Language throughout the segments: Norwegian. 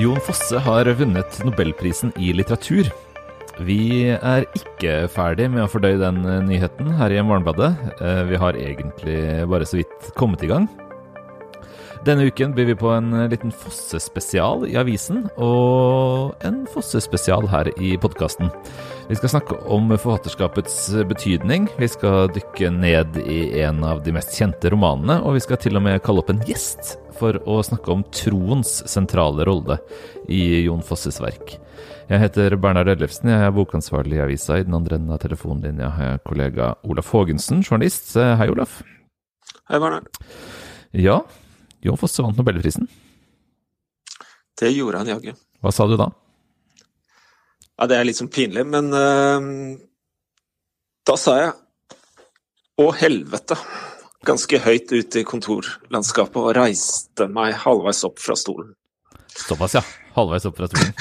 Jon Fosse har vunnet Nobelprisen i litteratur. Vi er ikke ferdig med å fordøye den nyheten her i Morgenbladet. Eh, Vi har egentlig bare så vidt kommet i gang. Denne uken byr vi på en eh, liten Fosse-spesial i avisen, og en Fosse-spesial her i podkasten. Vi skal snakke om forfatterskapets betydning, vi skal dykke ned i en av de mest kjente romanene, og vi skal til og med kalle opp en gjest for å snakke om troens sentrale rolle i Jon Fosses verk. Jeg heter Bernhard Ellefsen, jeg er bokansvarlig i avisa. I den andre enden av telefonlinja har jeg kollega Olaf Haagensen, journalist. Hei, Olaf. Hei, Bernhard. Ja, Jon Fosse vant Nobelprisen. Det gjorde han jaggu. Hva sa du da? Ja, det er litt sånn pinlig, men uh, da sa jeg å helvete ganske høyt ut i kontorlandskapet og reiste meg halvveis opp fra stolen. Såpass, ja. Halvveis opp fra stolen.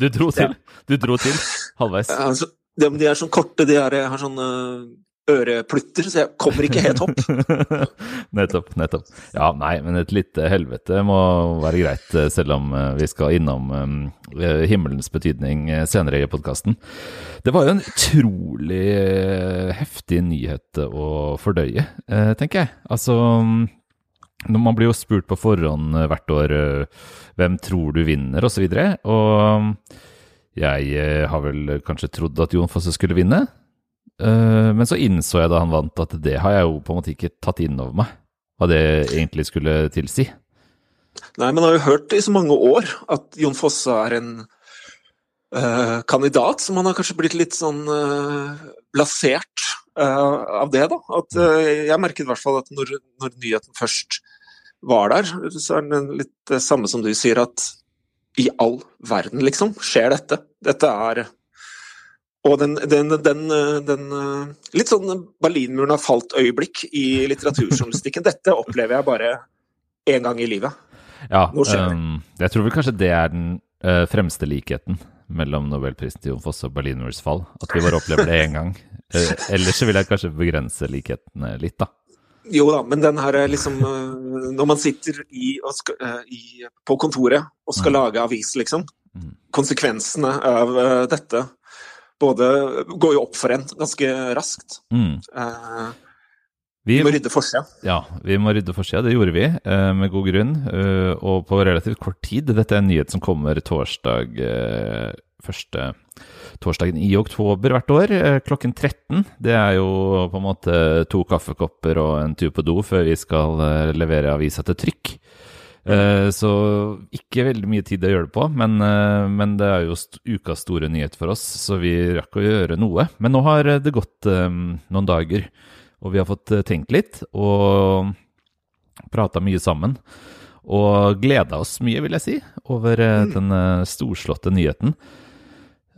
Du dro til. Du dro til. Halvveis. Altså, de, de er sånn korte, de er, har sånne øreplutter, så jeg kommer ikke helt opp. nettopp, nettopp. Ja, nei, men et lite helvete må være greit, eh, selv om eh, vi skal innom eh, himmelens betydning senere i podkasten. Det var jo en utrolig heftig nyhet å fordøye, tenker jeg. Altså når Man blir jo spurt på forhånd hvert år hvem tror du vinner, osv. Og, så og jeg eh, har vel kanskje trodd at Jon Fosse skulle vinne. Eh, Men så innså jeg da han vant at det har jeg jo på en måte ikke tatt inn over meg, hva det egentlig skulle tilsi. Nei, men jeg har jo hørt i så mange år at Jon Fosse er en uh, kandidat, så man har kanskje blitt litt sånn uh, blasert uh, av det, da. At, jeg merket i hvert fall at når, når nyheten først var der, så er det litt det samme som du sier, at i all verden, liksom, skjer dette. Dette er og den, den, den, den litt sånn Berlinmuren har falt-øyeblikk i litteraturjournalistikken. Dette opplever jeg bare én gang i livet. Ja, um, jeg tror vel kanskje det er den uh, fremste likheten mellom nobelprisen til Jon Fosse og Berlinmurens fall. At vi bare opplever det én gang. Uh, ellers så vil jeg kanskje begrense likhetene litt, da. Jo da, men den her er liksom uh, Når man sitter i, skal, i, på kontoret og skal Mm. lage avis, liksom. Mm. Konsekvensene av dette både går jo opp for en ganske raskt. Mm. Eh, Vi, vi må rydde forsida. ja, vi må rydde forsida. Det gjorde vi, eh, med god grunn, eh, og på relativt kort tid. Dette er en nyhet som kommer torsdag eh, første torsdagen i oktober hvert år, eh, klokken 13. Det er jo på en måte to kaffekopper og en tur på do før vi skal eh, levere avisa til trykk. Eh, Så ikke veldig mye tid å gjøre det på, men, uh, men det er jo st ukas store nyhet for oss, så vi rakk å gjøre noe. Men nå har det gått um, noen dager, og vi har fått tenkt litt og prata mye sammen. Og gleda oss mye, vil jeg si, over uh, den eh, storslåtte nyheten.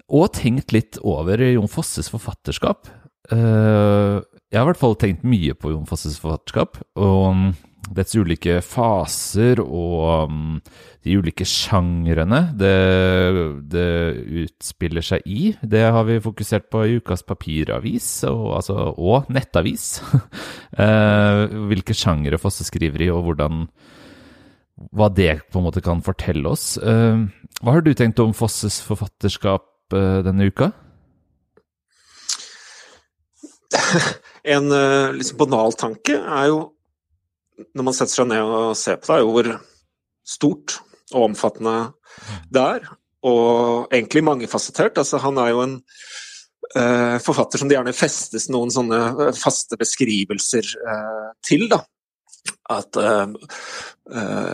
Og tenkt litt over Jon Fosses forfatterskap. Jeg har i hvert fall tenkt mye på Jon Fosses forfatterskap. Og mm, dets ulike faser og mm, de ulike sjangrene det, det utspiller seg i. Det har vi fokusert på i ukas papiravis og, altså, og nettavis. Eh, Hvilke sjangre Fosse skriver i, og hvordan hva det på en måte kan fortelle oss. Eh, Hva har du tenkt om Fosses forfatterskap eh, denne uka? En liksom banal tanke er jo, når man setter seg ned og ser på det, er jo hvor stort og omfattende det er. Og egentlig mangefasettert. Altså, han er jo en uh, forfatter som det gjerne festes noen sånne eh, faste beskrivelser uh, til. da. At uh,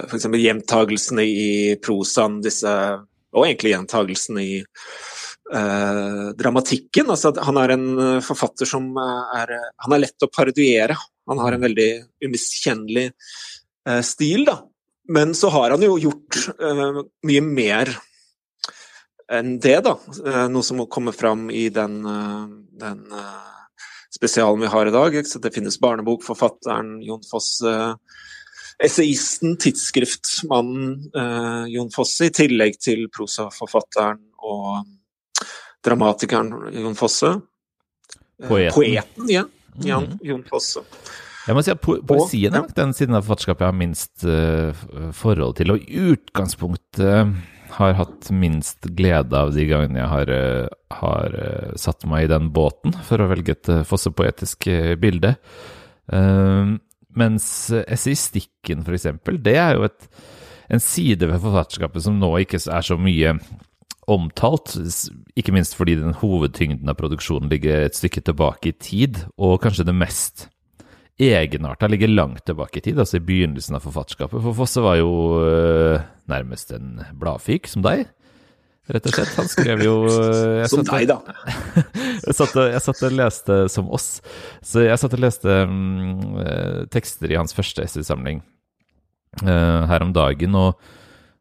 f.eks. gjentagelsene i prosaen, disse, og egentlig gjentagelsene i dramatikken. Altså, han er en forfatter som er Han er lett å parodiere. Han har en veldig umiskjennelig eh, stil, da. Men så har han jo gjort eh, mye mer enn det, da. Eh, noe som må komme fram i den, eh, den eh, spesialen vi har i dag. Ikke? Så det finnes barnebokforfatteren Jon Fosse. Essayisten, tidsskriftmannen eh, Jon Fosse, i tillegg til prosaforfatteren og dramatikeren Jon Fosse. Eh, Poeten. Poeten, ja. Jan, Mhm. Jon Fosse. Jeg må si at po poesien er nok den siden av forfatterskapet jeg har minst uh, forhold til, og i utgangspunktet uh, har hatt minst glede av de gangene jeg har, uh, har satt meg i den båten, for å velge et fossepoetisk bilde. mens essayistikken, for eksempel, det er jo et, en side ved forfatterskapet som nå ikke er så mye omtalt, ikke minst fordi den hovedtyngden av produksjonen ligger et stykke tilbake i tid, og kanskje det mest egenarta ligger langt tilbake i tid, altså i begynnelsen av forfatterskapet. For Fosse var jo øh, nærmest en bladfyk, som deg, rett og slett. Han skrev jo øh, Som deg, da. jeg, satt og, jeg, satt og, leste som oss. Så jeg satt og leste um, tekster i hans første essaysamling her om dagen. og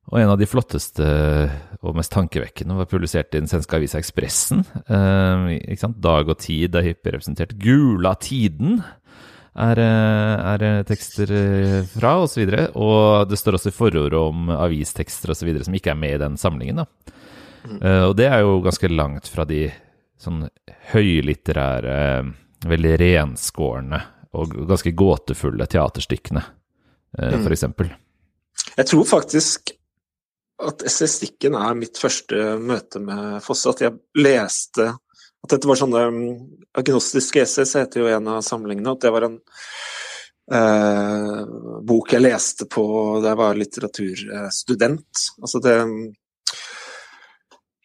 og en av de flotteste og mest tankevekkende var publisert i den svenske avisa Ekspressen. Eh, Dag og tid er hyppig representert. Gula Tiden er, eh, er tekster eh, fra, osv. Og, så og det står også i forord om avistekster osv. som ikke er med i den samlingen. da. Mm. Uh, og det er jo ganske langt fra de sånn høylitterære, veldig renskårne og ganske gåtefulle teaterstykkene, eh, mm. f.eks. Jeg tror faktisk at essayistikken er mitt første møte med Fosse. At jeg leste At dette var sånne mm, agnostiske essays, heter jo en av samlingene. At det var en eh, bok jeg leste på da jeg var litteraturstudent. Altså det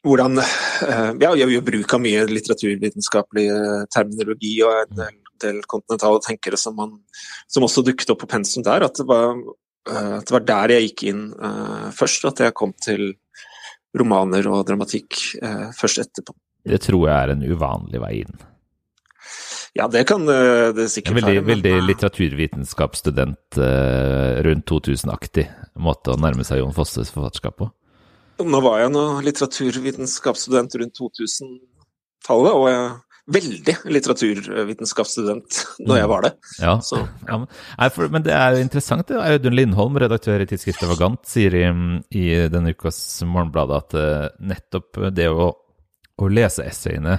hvordan eh, Ja, jeg gjør bruk av mye litteraturvitenskapelig terminologi og en del, kontinentale tenkere som, man, som også dukket opp på pensum der. At det var Eh, det var der jeg gikk inn uh, først, at jeg kom til romaner og dramatikk uh, først etterpå. Det tror jeg er en uvanlig vei inn. Ja, det kan det sikkert veldig, være. Men... Veldig litteraturvitenskapsstudent rundt 2000-aktig måte å nærme seg Jon Fosses forfatterskap på. Nå var jeg nå litteraturvitenskapsstudent rundt 2000-tallet, og jeg veldig litteraturvitenskapsstudent når jeg var det. Ja, ja men, for, men, det er jo interessant. Det. Audun Lindholm, redaktør i tidsskriftet Vagant, sier i, i denne ukas Morgenbladet at uh, nettopp det å, å lese essayene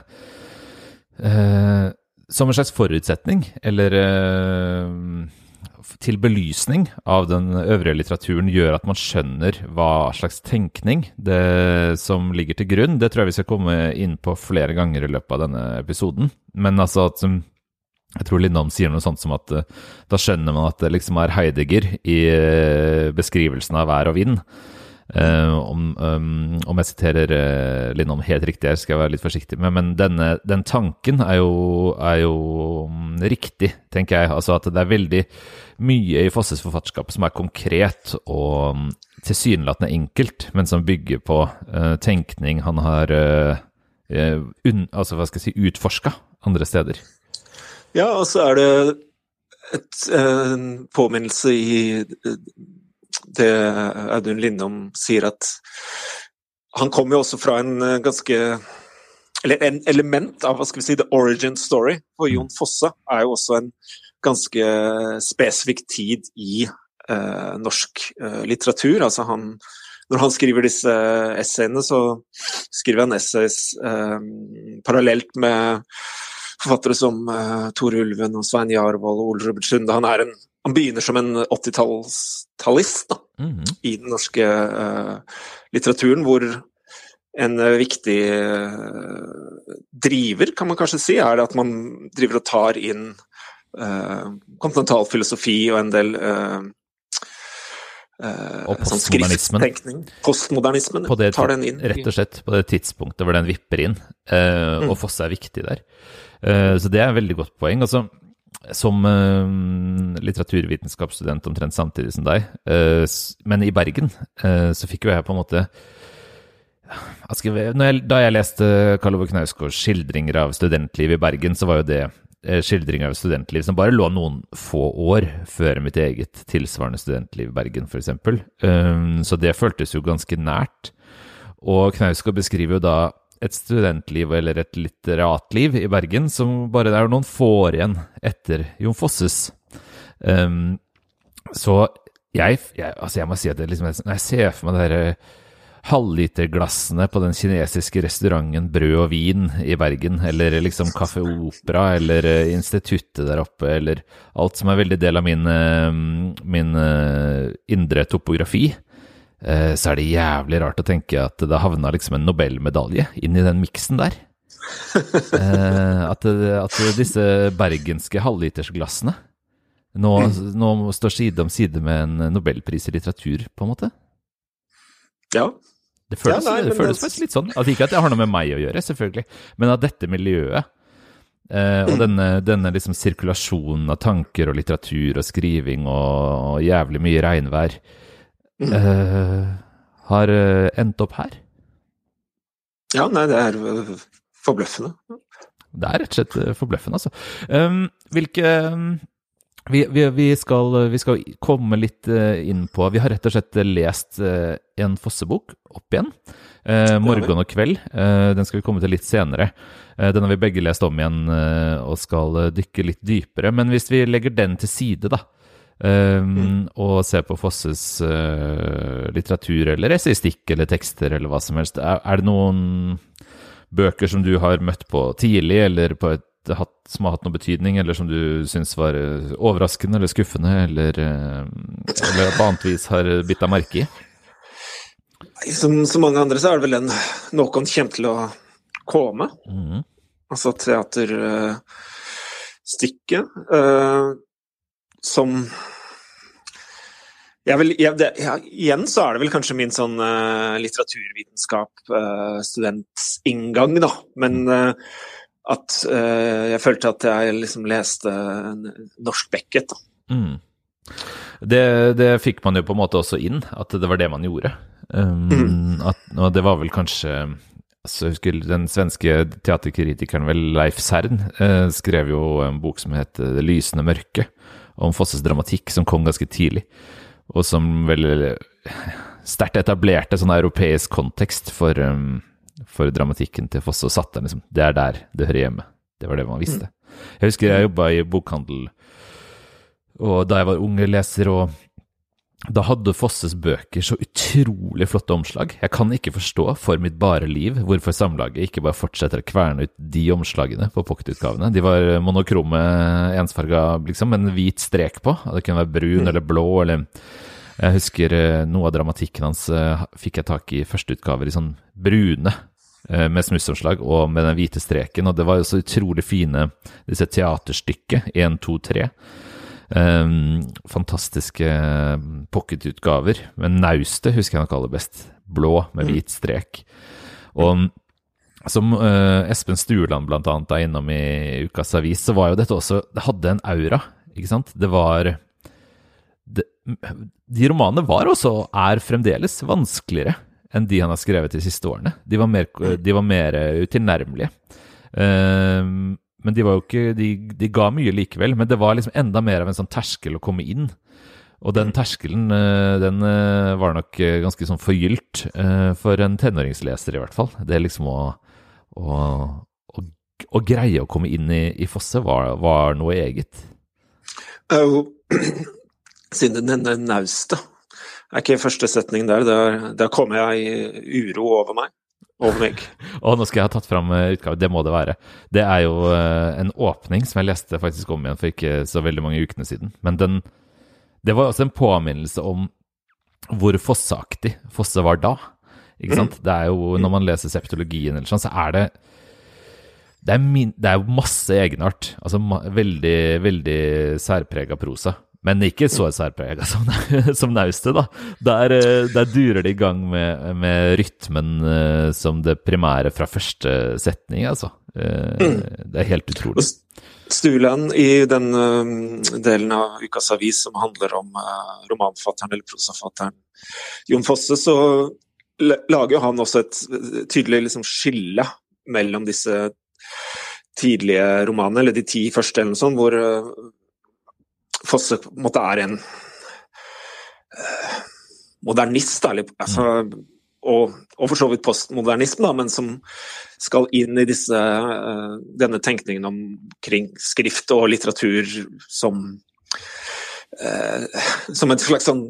uh, som en slags forutsetning, eller uh, til belysning av den øvrige litteraturen gjør at man skjønner hva slags tenkning det som ligger til grunn. Det tror jeg vi skal komme inn på flere ganger i løpet av denne episoden. Men altså at jeg tror Lindholm sier noe sånt som at uh, da skjønner man at det liksom er Heidegger i uh, beskrivelsen av vær og vind. Uh, om, um, om, jeg siterer Lindholm helt riktig her, skal jeg være litt forsiktig med, men denne, den tanken er jo, er jo um, riktig, tenker jeg. Altså at det er veldig mye i Fosses forfatterskap som er konkret og um, tilsynelatende enkelt, men som bygger på uh, tenkning han har un, altså, hva skal jeg si, utforska andre steder. Ja, og så er det et, en påminnelse i det Audun Lindom sier at han kommer jo også fra en eh, ganske Eller en element av hva skal vi si, the origin story. For Jon Fosse er jo også en ganske spesifikk tid i eh, norsk eh, litteratur. Altså han, når han skriver disse essayene, så skriver han essays eh, parallelt med forfattere som uh, Tore Ulven og Svein Jarvold og Ole Robert Sunde. Han, en, han begynner som en 80-tallist mm -hmm. i den norske uh, litteraturen, hvor en viktig driver, kan man kanskje si, er at man driver og tar inn kontinentalfilosofi og en del Uh, og postmodernismen. Postmodernismen tar den inn. Rett og slett på det tidspunktet hvor den vipper inn. Uh, mm. Og Fosse er viktig der. Uh, så det er et veldig godt poeng. Altså, som litteraturvitenskapsstudent omtrent samtidig som deg, men i Bergen, så fikk jo jeg på en måte jeg, Da jeg leste Karl Ove Knausgårds skildringer av studentlivet i Bergen, så var jo det skildringer av studentliv som bare lå noen få år før mitt eget tilsvarende studentliv i Bergen, f.eks. Så det føltes jo ganske nært. Og Knausgård beskriver jo da et studentliv eller et litteratliv i Bergen som bare det er noen få år igjen etter Jon Fosses. Um, så jeg, jeg, altså jeg må si at det liksom, jeg ser for meg det herre halvliterglassene på den kinesiske restauranten Brød og vin i Bergen, eller liksom Kaffe Opera, eller uh, Instituttet der oppe, eller alt som er veldig del av min, uh, min indre topografi, så er det jævlig rart å tenke at det havna liksom en nobelmedalje inn i den miksen der. at, at disse bergenske halvlitersglassene nå, nå, står side om side med en nobelpris i litteratur, på en måte. Ja. Det føles, ja, nei, det føles faktisk litt sånn. Altså, ikke at det har noe med meg å gjøre, selvfølgelig, men at dette miljøet Uh, og denne, denne liksom sirkulasjonen av tanker og litteratur og skriving og, og jævlig mye regnvær eh, har eh, endt opp her. Ja, nei, det er forbløffende. Det er rett og slett forbløffende, altså. Um, hvilke vi, vi, vi, skal, vi, skal, komme litt eh, inn på Vi har rett og slett lest eh, en Fosse-bok opp igjen. Eh, 'Morgen og kveld'. Eh, den skal vi komme til litt senere. Eh, den har vi begge lest om igjen eh, og skal dykke litt dypere. Men hvis vi legger den til side, da, mm. og ser på Fosses litteratur eller essayistikk eller tekster eller hva som helst, er, er det noen bøker som du har møtt på tidlig, eller på et hatt, som har hatt noen betydning, eller som du syns var eh, overraskende eller skuffende, eller, eh, eller på annet vis har bitt deg merke i? Som så mange andre så er det vel den noen kommer til å komme. Mm. Altså teaterstykket. Uh, som jeg vil, jeg, det, ja, igjen så er det vel kanskje min sånn uh, litteraturvitenskap-studentinngang, uh, da. Men uh, at uh, jeg følte at jeg liksom leste norsk Beckett. Mm. Det, det, fikk man jo på en måte også inn, at det var det man gjorde. Um, mm. at, og det var vel kanskje altså, jeg husker Den svenske teaterkritikeren vel Leif Sern uh, skrev jo en bok som het 'Det lysende mørke', om Fosses dramatikk, som kom ganske tidlig, og som vel sterkt etablerte sånn europeisk kontekst for um, for dramatikken til Fosse og satt der, liksom Det er der det hører hjemme. Det var det man visste. Jeg husker jeg jobba i bokhandel og da jeg var unge leser, og da hadde Fosses bøker så utrolig flotte omslag. Jeg kan ikke forstå for mitt bare liv hvorfor Samlaget ikke bare fortsetter å kverne ut de omslagene på pocketutgavene. De var monokrome, ensfarga, liksom, med en hvit strek på. Det kunne være brun mm. eller blå eller jeg husker eh, noe av dramatikken hans eh, fikk jeg tak i førsteutgaver i sånn brune eh, med smussomslag og med den hvite streken, og det var jo så utrolig fine disse teaterstykket, 1, 2, 3. Um, fantastiske pocketutgaver. Men naustet husker jeg nok aller best. Blå med mm. hvit strek. Og som uh, Espen Stueland annet er innom i Ukas Avis, så var jo dette også Det hadde en aura, ikke sant? Det var de romanene var også, og er fremdeles, vanskeligere enn de han har skrevet de siste årene. De var mer, de var mer utilnærmelige. Uh, men de var jo ikke de, de, ga mye likevel. Men det var liksom enda mer av en sånn terskel å komme inn. Og den terskelen, uh, den uh, var nok ganske sånn forgylt for en tenåringsleser, i hvert fall. Det liksom å, å, å, å greie å komme inn i, i Fosse var, var noe eget. Uh, siden denne naustet er ikke første setning der. Der, der kommer jeg i uro over meg. Over meg. og nå skal jeg ha tatt fram eh, utgave, det må det være. Det er jo uh, en åpning som jeg leste faktisk om igjen for ikke så veldig mange ukene siden. Men den, det var også en påminnelse om hvor fossaktig Fosse var da. Ikke sant? Mm. Det er jo, Når man leser septologien eller sånn, så er det det er, min, det er masse egenart. Altså veldig, veldig særprega prosa. Men ikke så særprega som, som naustet, da. Der, eh, der, durer det i gang med, med, rytmen uh, som det primære fra første setning, altså. Uh, det er helt utrolig. Stuland i den uh, delen av Ukas Avis som handler om romanfatteren eller prosafatteren Jon Fosse, så lager han også et tydelig liksom, skille mellom disse tidlige romanene, eller de ti første, eller noe sånt, hvor Fosse på en måte er en uh, modernist, eller altså, og, og, for så vidt postmodernisme, men som skal inn i disse, uh, denne tenkningen omkring skrift og litteratur som uh, som et slags sånn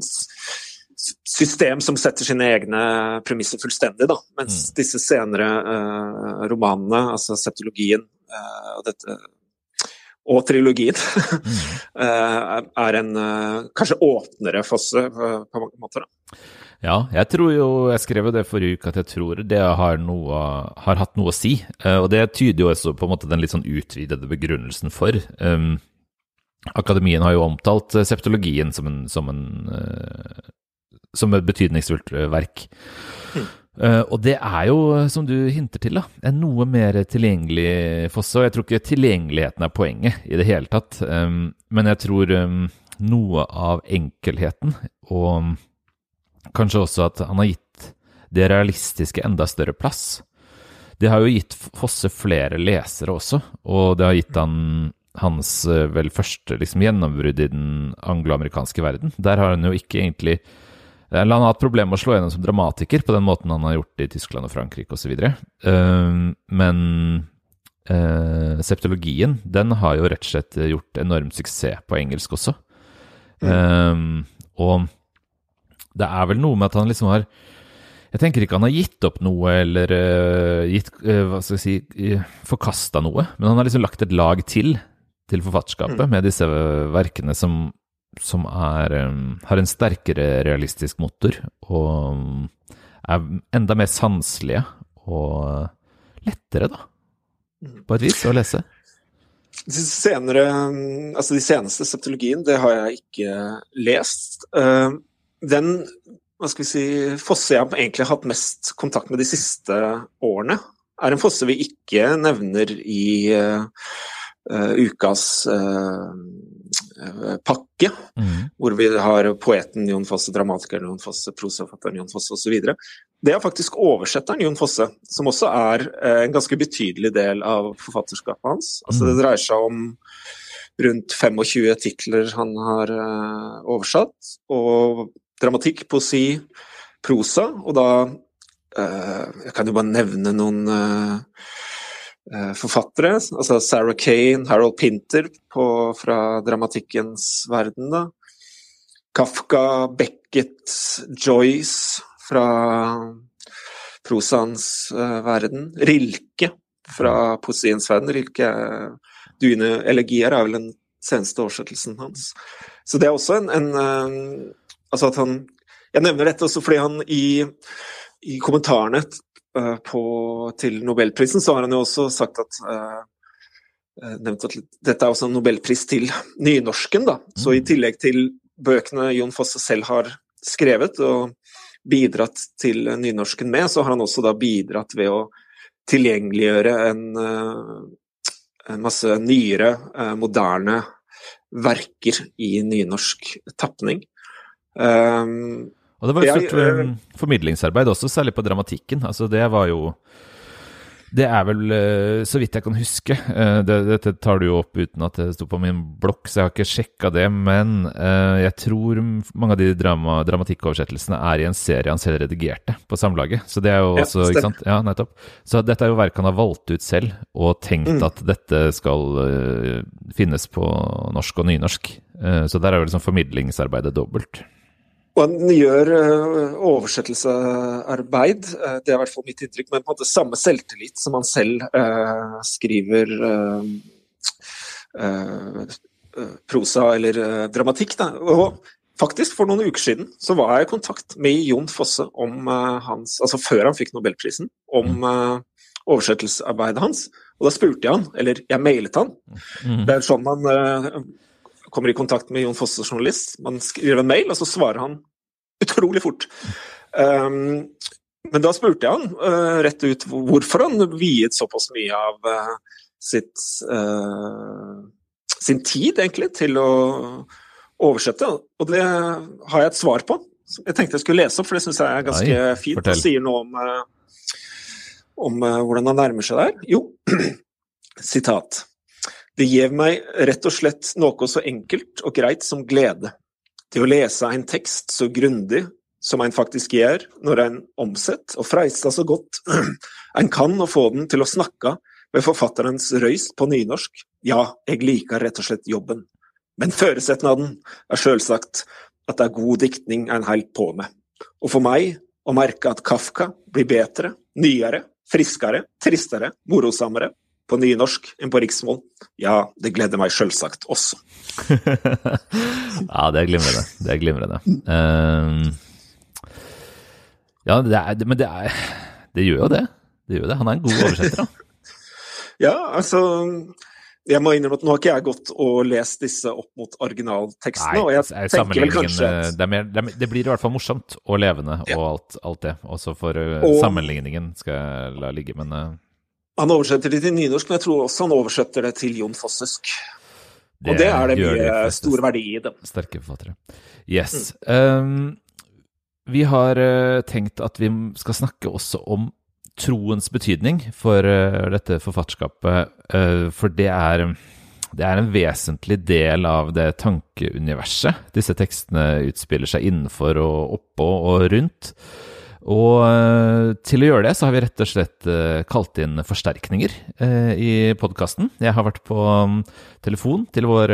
system som setter sine egne premisser fullstendig, da. Mens mm. disse senere romanene, altså septologien og dette og trilogien mm. er en kanskje åpnere fosse på mange måter. Da. Ja, jeg tror jo Jeg skrev jo det forrige uke at jeg tror det har, noe, har hatt noe å si. Og det tyder jo også på en måte den litt sånn utvidede begrunnelsen for. Um, Akademien har jo omtalt eh, septologien som, en, som, en, uh, som et betydningsfullt eh, verk. Mm. Uh, og det er jo, som du hinter til, da, en noe mer tilgjengelig fosse. Og jeg tror ikke tilgjengeligheten er poenget i det hele tatt. Um, men jeg tror um, noe av enkelheten, og kanskje også at han har gitt det realistiske enda større plass. Det har jo gitt Fosse flere lesere også, og det har gitt han hans eh, vel første liksom, gjennombrudd i den angloamerikanske verden. Der har han jo ikke egentlig Han har hatt problemer med å slå gjennom som dramatiker på den måten han har gjort det i Tyskland og Frankrike osv. Uh, men uh, septologien den har jo rett og slett gjort enorm suksess på engelsk også. Mm. Uh, og det er vel noe med at han liksom har jeg tenker ikke han har gitt opp noe eller uh, gitt, hva skal jeg si, forkasta noe, men han har liksom lagt et lag til til forfatterskapet mm. med disse verkene som, som er, um, har en sterkere realistisk motor og um, er enda mer sanselige og lettere, da, mm. på et vis, å lese. De, senere, um, altså de seneste septologien, det har jeg ikke lest. Den hva skal vi si, fosse jeg har egentlig hatt mest kontakt med de siste årene, er en fosse vi ikke nevner i uh, uh, ukas uh, pakke, mm. hvor vi har poeten Jon Fosse, dramatikeren Jon Fosse, prosafatteren Jon Fosse osv. Det er faktisk oversetteren Jon Fosse, som også er uh, en ganske betydelig del av forfatterskapet hans. Altså, det mm. dreier seg om rundt 25 titler han har oversatt, og dramatikk, poesi, prosa, og da Jeg kan jo bare nevne noen Eh, forfattere. Altså Sarah Kane, Harold Pinter på, fra dramatikkens verden. Da. Kafka, Beckett, Joyce fra prosaens uh, verden. Rilke fra poesiens verden. Rilke Duine elegier er vel den seneste oversettelsen hans. Så det er også en, en uh, Altså at han Jeg nevner dette også fordi han i, i kommentarene Eh, på, til nobelprisen, så har han jo også sagt at uh, nevnt at dette er også en nobelpris til nynorsken. da. Så i mm. tillegg til bøkene Jon Fosse selv har skrevet og bidratt til nynorsken med, så har han også da bidratt ved å tilgjengeliggjøre en, en masse nyere, moderne verker i nynorsk tapning. Um, og det var et stort uh, formidlingsarbeid også, særlig på dramatikken. Altså det var jo Det er vel, uh, så vidt jeg kan huske uh, det, Dette tar du jo opp uten at det sto på min blokk, så jeg har ikke sjekka det. Men jeg tror mange av de drama, dramatikkoversettelsene er i en serie han selv redigerte på Samlaget. Så det er jo også, ikke sant? Ja, nettopp. Så dette er jo verk han har valgt ut selv, og tenkt mm. at dette skal finnes på norsk og nynorsk. så der er jo liksom formidlingsarbeidet dobbelt. Og han gjør oversettelsearbeid, uh, det er i hvert fall mitt inntrykk, men på en måte samme selvtillit som han selv eh, skriver prosa eller dramatikk. Da. Og faktisk, for noen uker siden så var jeg i kontakt med Jon Fosse om hans Altså før han fikk nobelprisen, om oversettelsesarbeidet hans. Og da spurte jeg han, eller jeg mailet han. Mm. Det er sånn man kommer i kontakt med Jon Fosse, journalist. Man skriver en mail, og så svarer han utrolig fort. Um, men da spurte jeg han uh, rett ut hvorfor han viet såpass mye av uh, sitt, uh, sin tid, egentlig, til å oversette. Og det har jeg et svar på. Jeg tenkte jeg skulle lese opp, for det syns jeg er ganske Nei, fint. Fortell. Det sier noe om, om hvordan han nærmer seg der. Jo, sitat. Det gjev meg rett og slett noe så enkelt og greit som glede. Til å lese en tekst så grundig som en faktisk gjør når en omsetter og freister så godt en kan å få den til å snakke med forfatterens røyst på nynorsk. Ja, jeg liker rett og slett jobben. Men forutsetnaden er selvsagt at det er god diktning en holder på med. Og for meg å merke at Kafka blir bedre, nyere, friskere, tristere, morosammere på nynorsk enn på riksmål, ja, det gleder meg sjølsagt også. ja, det er glimrende. Det er glimrende. Uh, ja, det er, men det, er, det gjør jo det. Det gjør det. Han er en god oversetter, da. ja, altså jeg må innrømme at nå har ikke jeg gått og lest disse opp mot originaltekstene. Nei, og jeg tenker vel kanskje at... det, mer, det, blir i hvert fall morsomt og levende ja. og alt, alt, det. Også for uh, og, sammenligningen skal jeg la ligge, men Han oversetter det til nynorsk, men jeg tror også han oversetter det til Jon Fossesk. og det er det mye de stor verdi i det. Sterke forfattere. Yes. Mm. Um, vi har uh, tenkt at vi skal snakke også om troens betydning for uh, dette forfatterskapet, uh, for det er, det er en vesentlig del av det tankeuniverset disse tekstene utspiller seg innenfor og oppå og rundt. Og uh, til å gjøre det, så har vi rett og slett kalt inn forsterkninger i podkasten. Jeg har vært på um, telefon til vår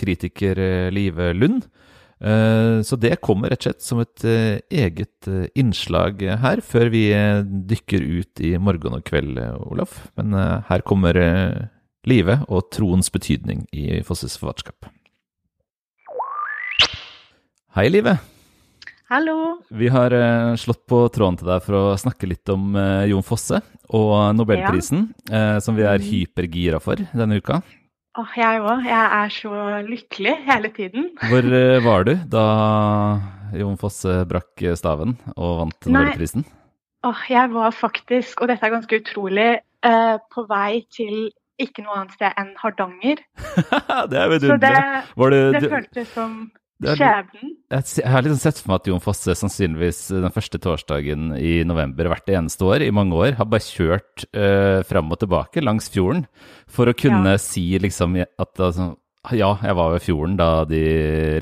kritiker Live Lund. Eh, så det kommer rett og slett som et eh, eget eh, innslag her, før vi dykker ut i morgen og kveld, Olaf. Men her kommer livet og troens betydning i Fosses forfatterskap. Hei, Live. Hallo. Vi har slått på tråden til deg for å snakke litt om Jon Fosse og Nobelprisen, ja. som vi er mm. hypergira for denne uka. Åh, jeg òg. Jeg er så lykkelig hele tiden. Hvor uh, var du da Jon Fosse brakk staven og vant Nobelprisen? Åh, jeg var faktisk, og dette er ganske utrolig, uh, på vei til ikke noe annet sted enn Hardanger. det er vidunderlig. Så det, det, det føltes som Skjebnen? Jeg har liksom sett for meg at Jon Fosse sannsynligvis den første torsdagen i november hvert eneste år i mange år har bare kjørt uh, fram og tilbake langs fjorden for å kunne ja. si liksom at altså, ja, jeg var ved fjorden da de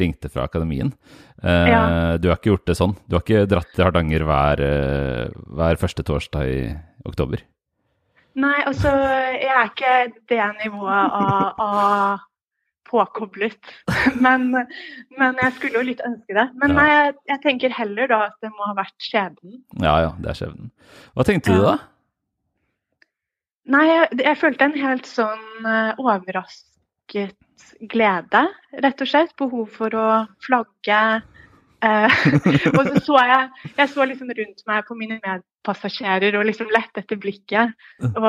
ringte fra akademien. Uh, ja. Du har ikke gjort det sånn? Du har ikke dratt til Hardanger hver, uh, hver første torsdag i oktober? Nei, altså jeg er ikke det nivået av, av påkoblet. Men, men, jeg skulle jo litt ønske det. Men nei, jeg, jeg, tenker heller da at det må ha vært skjebnen. Ja, ja, det er skjebnen. Hva tenkte du da? Nei, jeg, jeg, følte en helt sånn uh, overrasket glede, rett og slett. Behov for å flagge. Uh, og så så jeg Jeg så liksom rundt meg på mine med, passasjerer og liksom lette etter blikket. Og,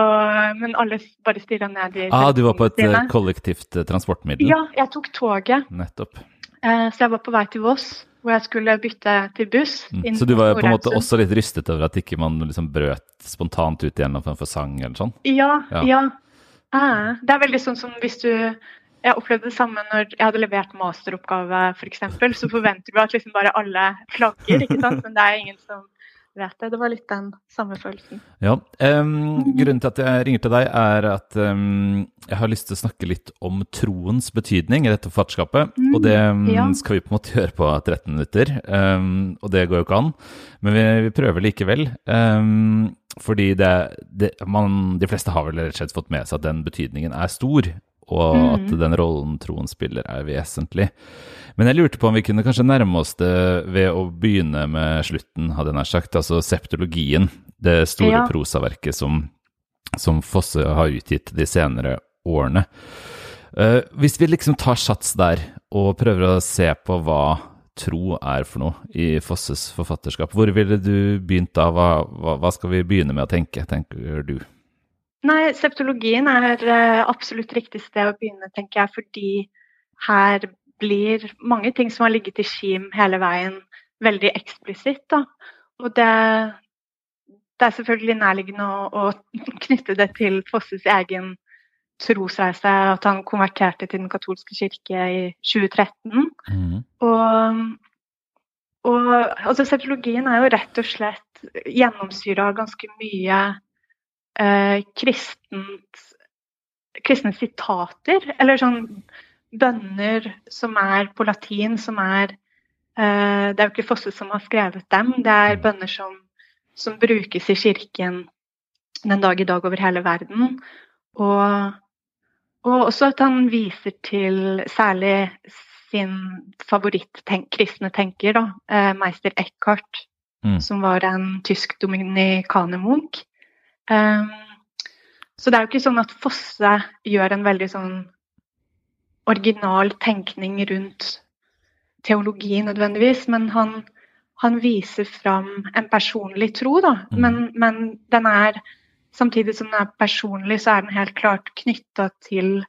men alle bare stirra ned i Ah, du var på et sine. kollektivt eh, transportmiddel? Ja, jeg tok toget. Nettopp. Eh, så jeg var på vei til Voss, hvor jeg skulle bytte til buss. Mm. Så du var på en måte også litt rystet over at ikke man liksom brøt spontant ut igjennom en for sang eller sånn? Ja. ja. ja. Ah, det er veldig sånn som hvis du jeg opplevde det samme når jeg hadde levert masteroppgave, f.eks. For så forventer du at liksom bare alle flagger, ikke sant? men det er ingen som vet det. Det var litt den samme følelsen. Ja. Um, grunnen til at jeg ringer til deg, er at um, jeg har lyst til å snakke litt om troens betydning i dette forfatterskapet. Mm, og det um, ja. skal vi på en måte gjøre på 13 minutter. og det går jo ikke an. Men vi, vi prøver likevel. fordi det, det, man, de fleste har vel rett og slett fått med seg at den betydningen er stor og mm. at den rollen troen spiller, er vesentlig. Men jeg lurte på om vi kunne kanskje nærme oss det ved å begynne med slutten, hadde jeg nær sagt. Altså septologien, det store ja. prosaverket som, som, Fosse har utgitt de senere årene. Uh, hvis vi liksom tar sats der og prøver å se på hva tro er for noe i Fosses forfatterskap, hvor ville du begynt da? Hva, hva, hva skal vi begynne med å tenke, tenker du? Nei, septologien er uh, absolutt riktig sted å begynne, tenker jeg. Fordi her blir mange ting som har ligget i kim hele veien, veldig eksplisitt. Da. Og det, det, er selvfølgelig nærliggende å, å, knytte det til Fosses egen trosreise, at han konverterte til den katolske kirke i 2013. Mm. Og, og altså, septologien er jo rett og slett gjennomsyra av ganske mye eh, kristent, kristne sitater, eller sånn bønner som er på latin, som er eh, Det er jo ikke Fosse som har skrevet dem, det er mm. bønner som, som, brukes i kirken den dag i dag over hele verden. Og, og også at han viser til særlig sin favoritt-kristne tenker, da, eh, meister Eckhart, Mm. som var en tysk dominikanermunk. Um, så det er jo ikke sånn at Fosse gjør en veldig sånn original tenkning rundt teologi nødvendigvis, men han, han viser fram en personlig tro, da. Mm. Men, men den er Samtidig som den er personlig, så er den helt klart knytta til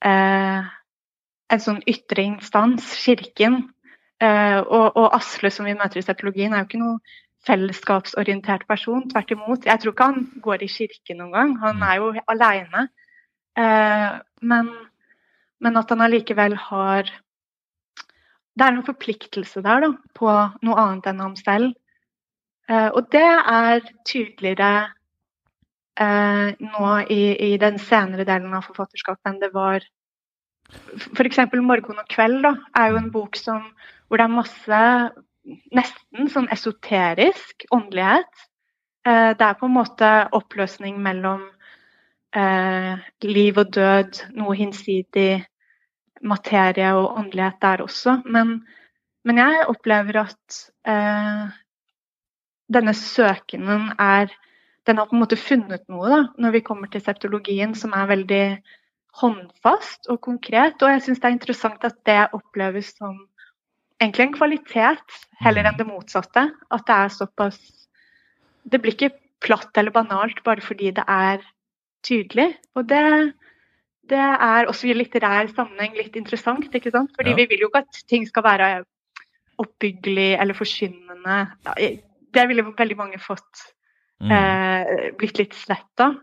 eh, en sånn ytre instans, kirken. Eh, og, og Asle, som vi møter i setologien er jo ikke noe fellesskapsorientert person. Tvert imot. Jeg tror ikke han går i kirke noen gang. Han er jo aleine. Eh, men, men at han allikevel har Det er noen forpliktelse der da, på noe annet enn ham selv. Eh, og det er tydeligere eh, nå i, i, den senere delen av forfatterskapet enn det var F.eks. 'Morgen og kveld' da, er jo en bok som, hvor det er masse nesten sånn esoterisk åndelighet. Eh, det er på en måte oppløsning mellom eh, liv og død, noe hinsidig materie og åndelighet der også. Men, men jeg opplever at eh, denne søkenen er Den har på en måte funnet noe da, når vi kommer til septologien, som er veldig håndfast og konkret. Og jeg syns det er interessant at det oppleves som egentlig en kvalitet, heller enn det motsatte. At det er såpass Det blir ikke platt eller banalt bare fordi det er tydelig. Og det, det er også i litterær sammenheng litt interessant, ikke sant? Fordi Ja. vi vil jo ikke at ting skal være oppbyggelig eller forkynnende. Det ville veldig mange fått Mm. eh, blitt litt slett av.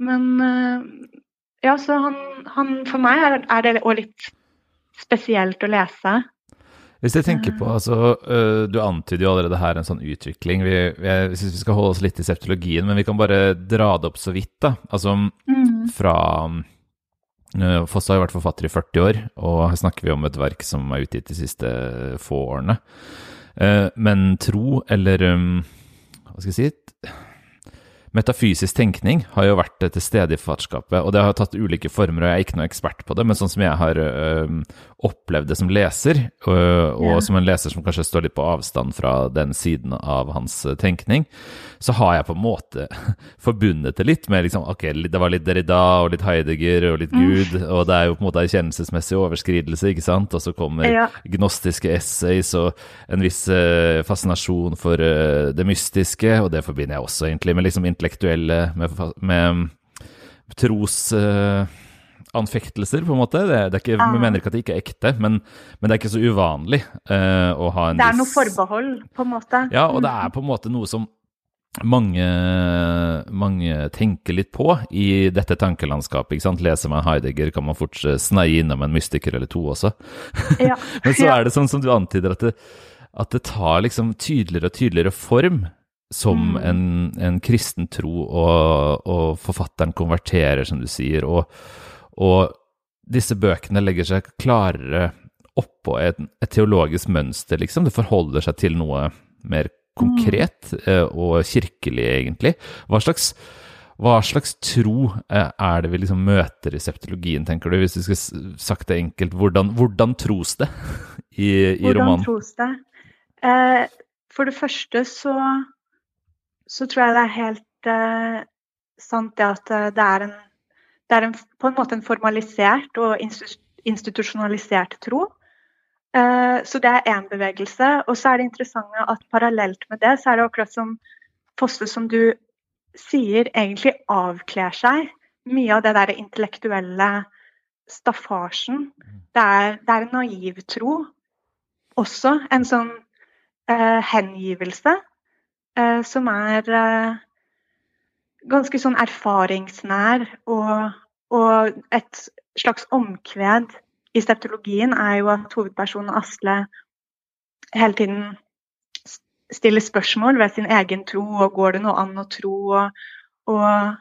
Men eh, ja, så han, han For meg er, er det òg litt spesielt å lese. Hvis jeg tenker på, altså, øh, Du antyder jo allerede her en sånn utvikling. Vi, vi, jeg synes vi skal holde oss litt i septologien, men vi kan bare dra det opp så vidt. da. Altså fra øh, Foss har jo vært forfatter i 40 år, og her snakker vi om et verk som er utgitt de siste få årene. Eh, men tro, eller hva skal jeg si Metafysisk tenkning har jo vært til stede i forfatterskapet, og det har tatt ulike former, og jeg er ikke noe ekspert på det, men sånn som jeg har øh, opplevd det som leser, øh, og yeah. som en leser som kanskje står litt på avstand fra den siden av hans tenkning, så har jeg på en måte forbundet det litt med liksom, ok, det var litt Derrida og litt Heidegger og litt Gud, og det er jo på en måte erkjennelsesmessig overskridelse, ikke sant? Og så kommer Ja. gnostiske essays og en viss øh, fascinasjon for det mystiske, og det forbinder jeg også egentlig med liksom intellektuelle, med, med trosanfektelser, eh, på en måte. Det, det er ikke, vi mener ikke at det ikke er ekte, men, men det er ikke så uvanlig uh, å ha en Det er noe forbehold, på en måte. ja, og det er på en måte noe som mange, mange tenker litt på i dette tankelandskapet. ikke sant? Leser man Heidegger, kan man fort sneie innom en mystiker eller to også. Ja. Men så er det sånn som du antyder, at det, at det tar liksom tydeligere og tydeligere form som Mm. en, en kristen tro, og, og forfatteren konverterer, som du sier. Og, og disse bøkene legger seg klarere oppå et, et teologisk mønster, liksom. Det forholder seg til noe mer konkret eh, og kirkelig, egentlig. Hva slags, hva slags tro eh, er det vi liksom møter i septologien, tenker du, hvis du skal sagt det enkelt? Hvordan, hvordan tros det i, i Hvordan romanen? tros det? Eh, for det første så, så tror jeg det er helt uh, sant det at eh, det er en det er en, på en måte en formalisert og institusjonalisert tro. Eh, så det er én bevegelse. Og så er det interessante at parallelt med det, så er det akkurat som Fosse, som du sier, egentlig avkler seg mye av det der intellektuelle staffasjen. Det er, det er en naiv tro. Også en sånn uh, hengivelse som er eh, ganske sånn erfaringsnær og, og et slags omkved i steptologien er jo at hovedpersonen Asle hele tiden stiller spørsmål ved sin egen tro, og går det noe an å tro? Og, og,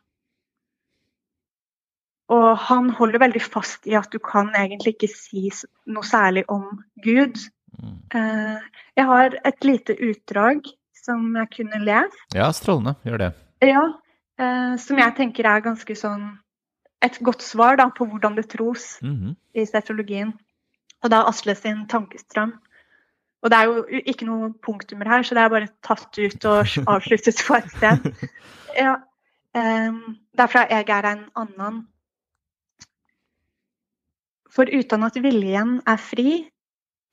og han holder veldig fast i at du kan egentlig ikke si noe særlig om Gud. Mm. Eh, Jeg har et lite utdrag som jeg kunne lest. Ja, strålende. Gjør det. Ja, eh, som jeg tenker er ganske sånn et godt svar da, på hvordan det tros Mhm. i septologien. Og da Asle sin tankestrøm. Og det er jo ikke noe punktummer her, så det er bare tatt ut og avsluttet på et sted. Ja, um, derfra jeg er en annen. For uten at viljen er fri,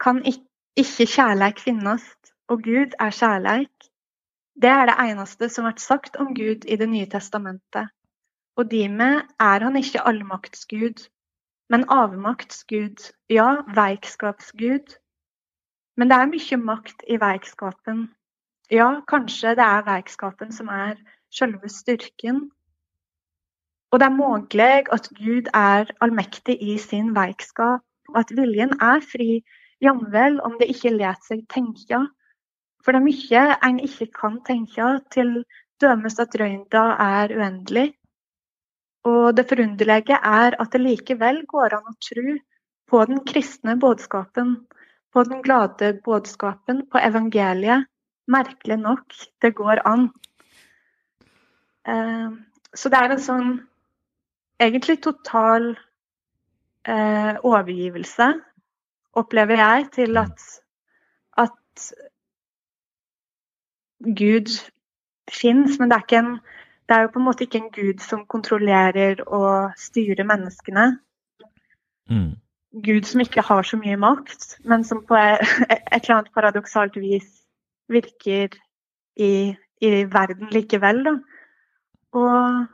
kan ikke kjærleik finnes, og Gud er kjærleik. Det er det eneste som blir sagt om Gud i Det nye testamentet. Og dermed er han ikke allmaktsgud, men avmaktsgud, ja, veikskapsgud. Men det er mye makt i veikskapen. Ja, kanskje det er veikskapen som er selve styrken. Og det er mulig at Gud er allmektig i sin veikskap, og at viljen er fri, jamvel om det ikke lar seg tenke. For det er mye en ikke kan tenke, til dømes at røynda er uendelig. Og det forunderlige er at det likevel går an å tro på den kristne budskapen på den glade budskapen, på evangeliet. Merkelig nok, det går an. Eh, så det er en sånn egentlig total eh, overgivelse, opplever jeg, til at, at Gud fins, men det er, en, det er, jo på en måte ikke en gud som kontrollerer og styrer menneskene. Mm. Gud som ikke har så mye makt, men som på et eller annet paradoksalt vis virker i, i verden likevel. Da. Og,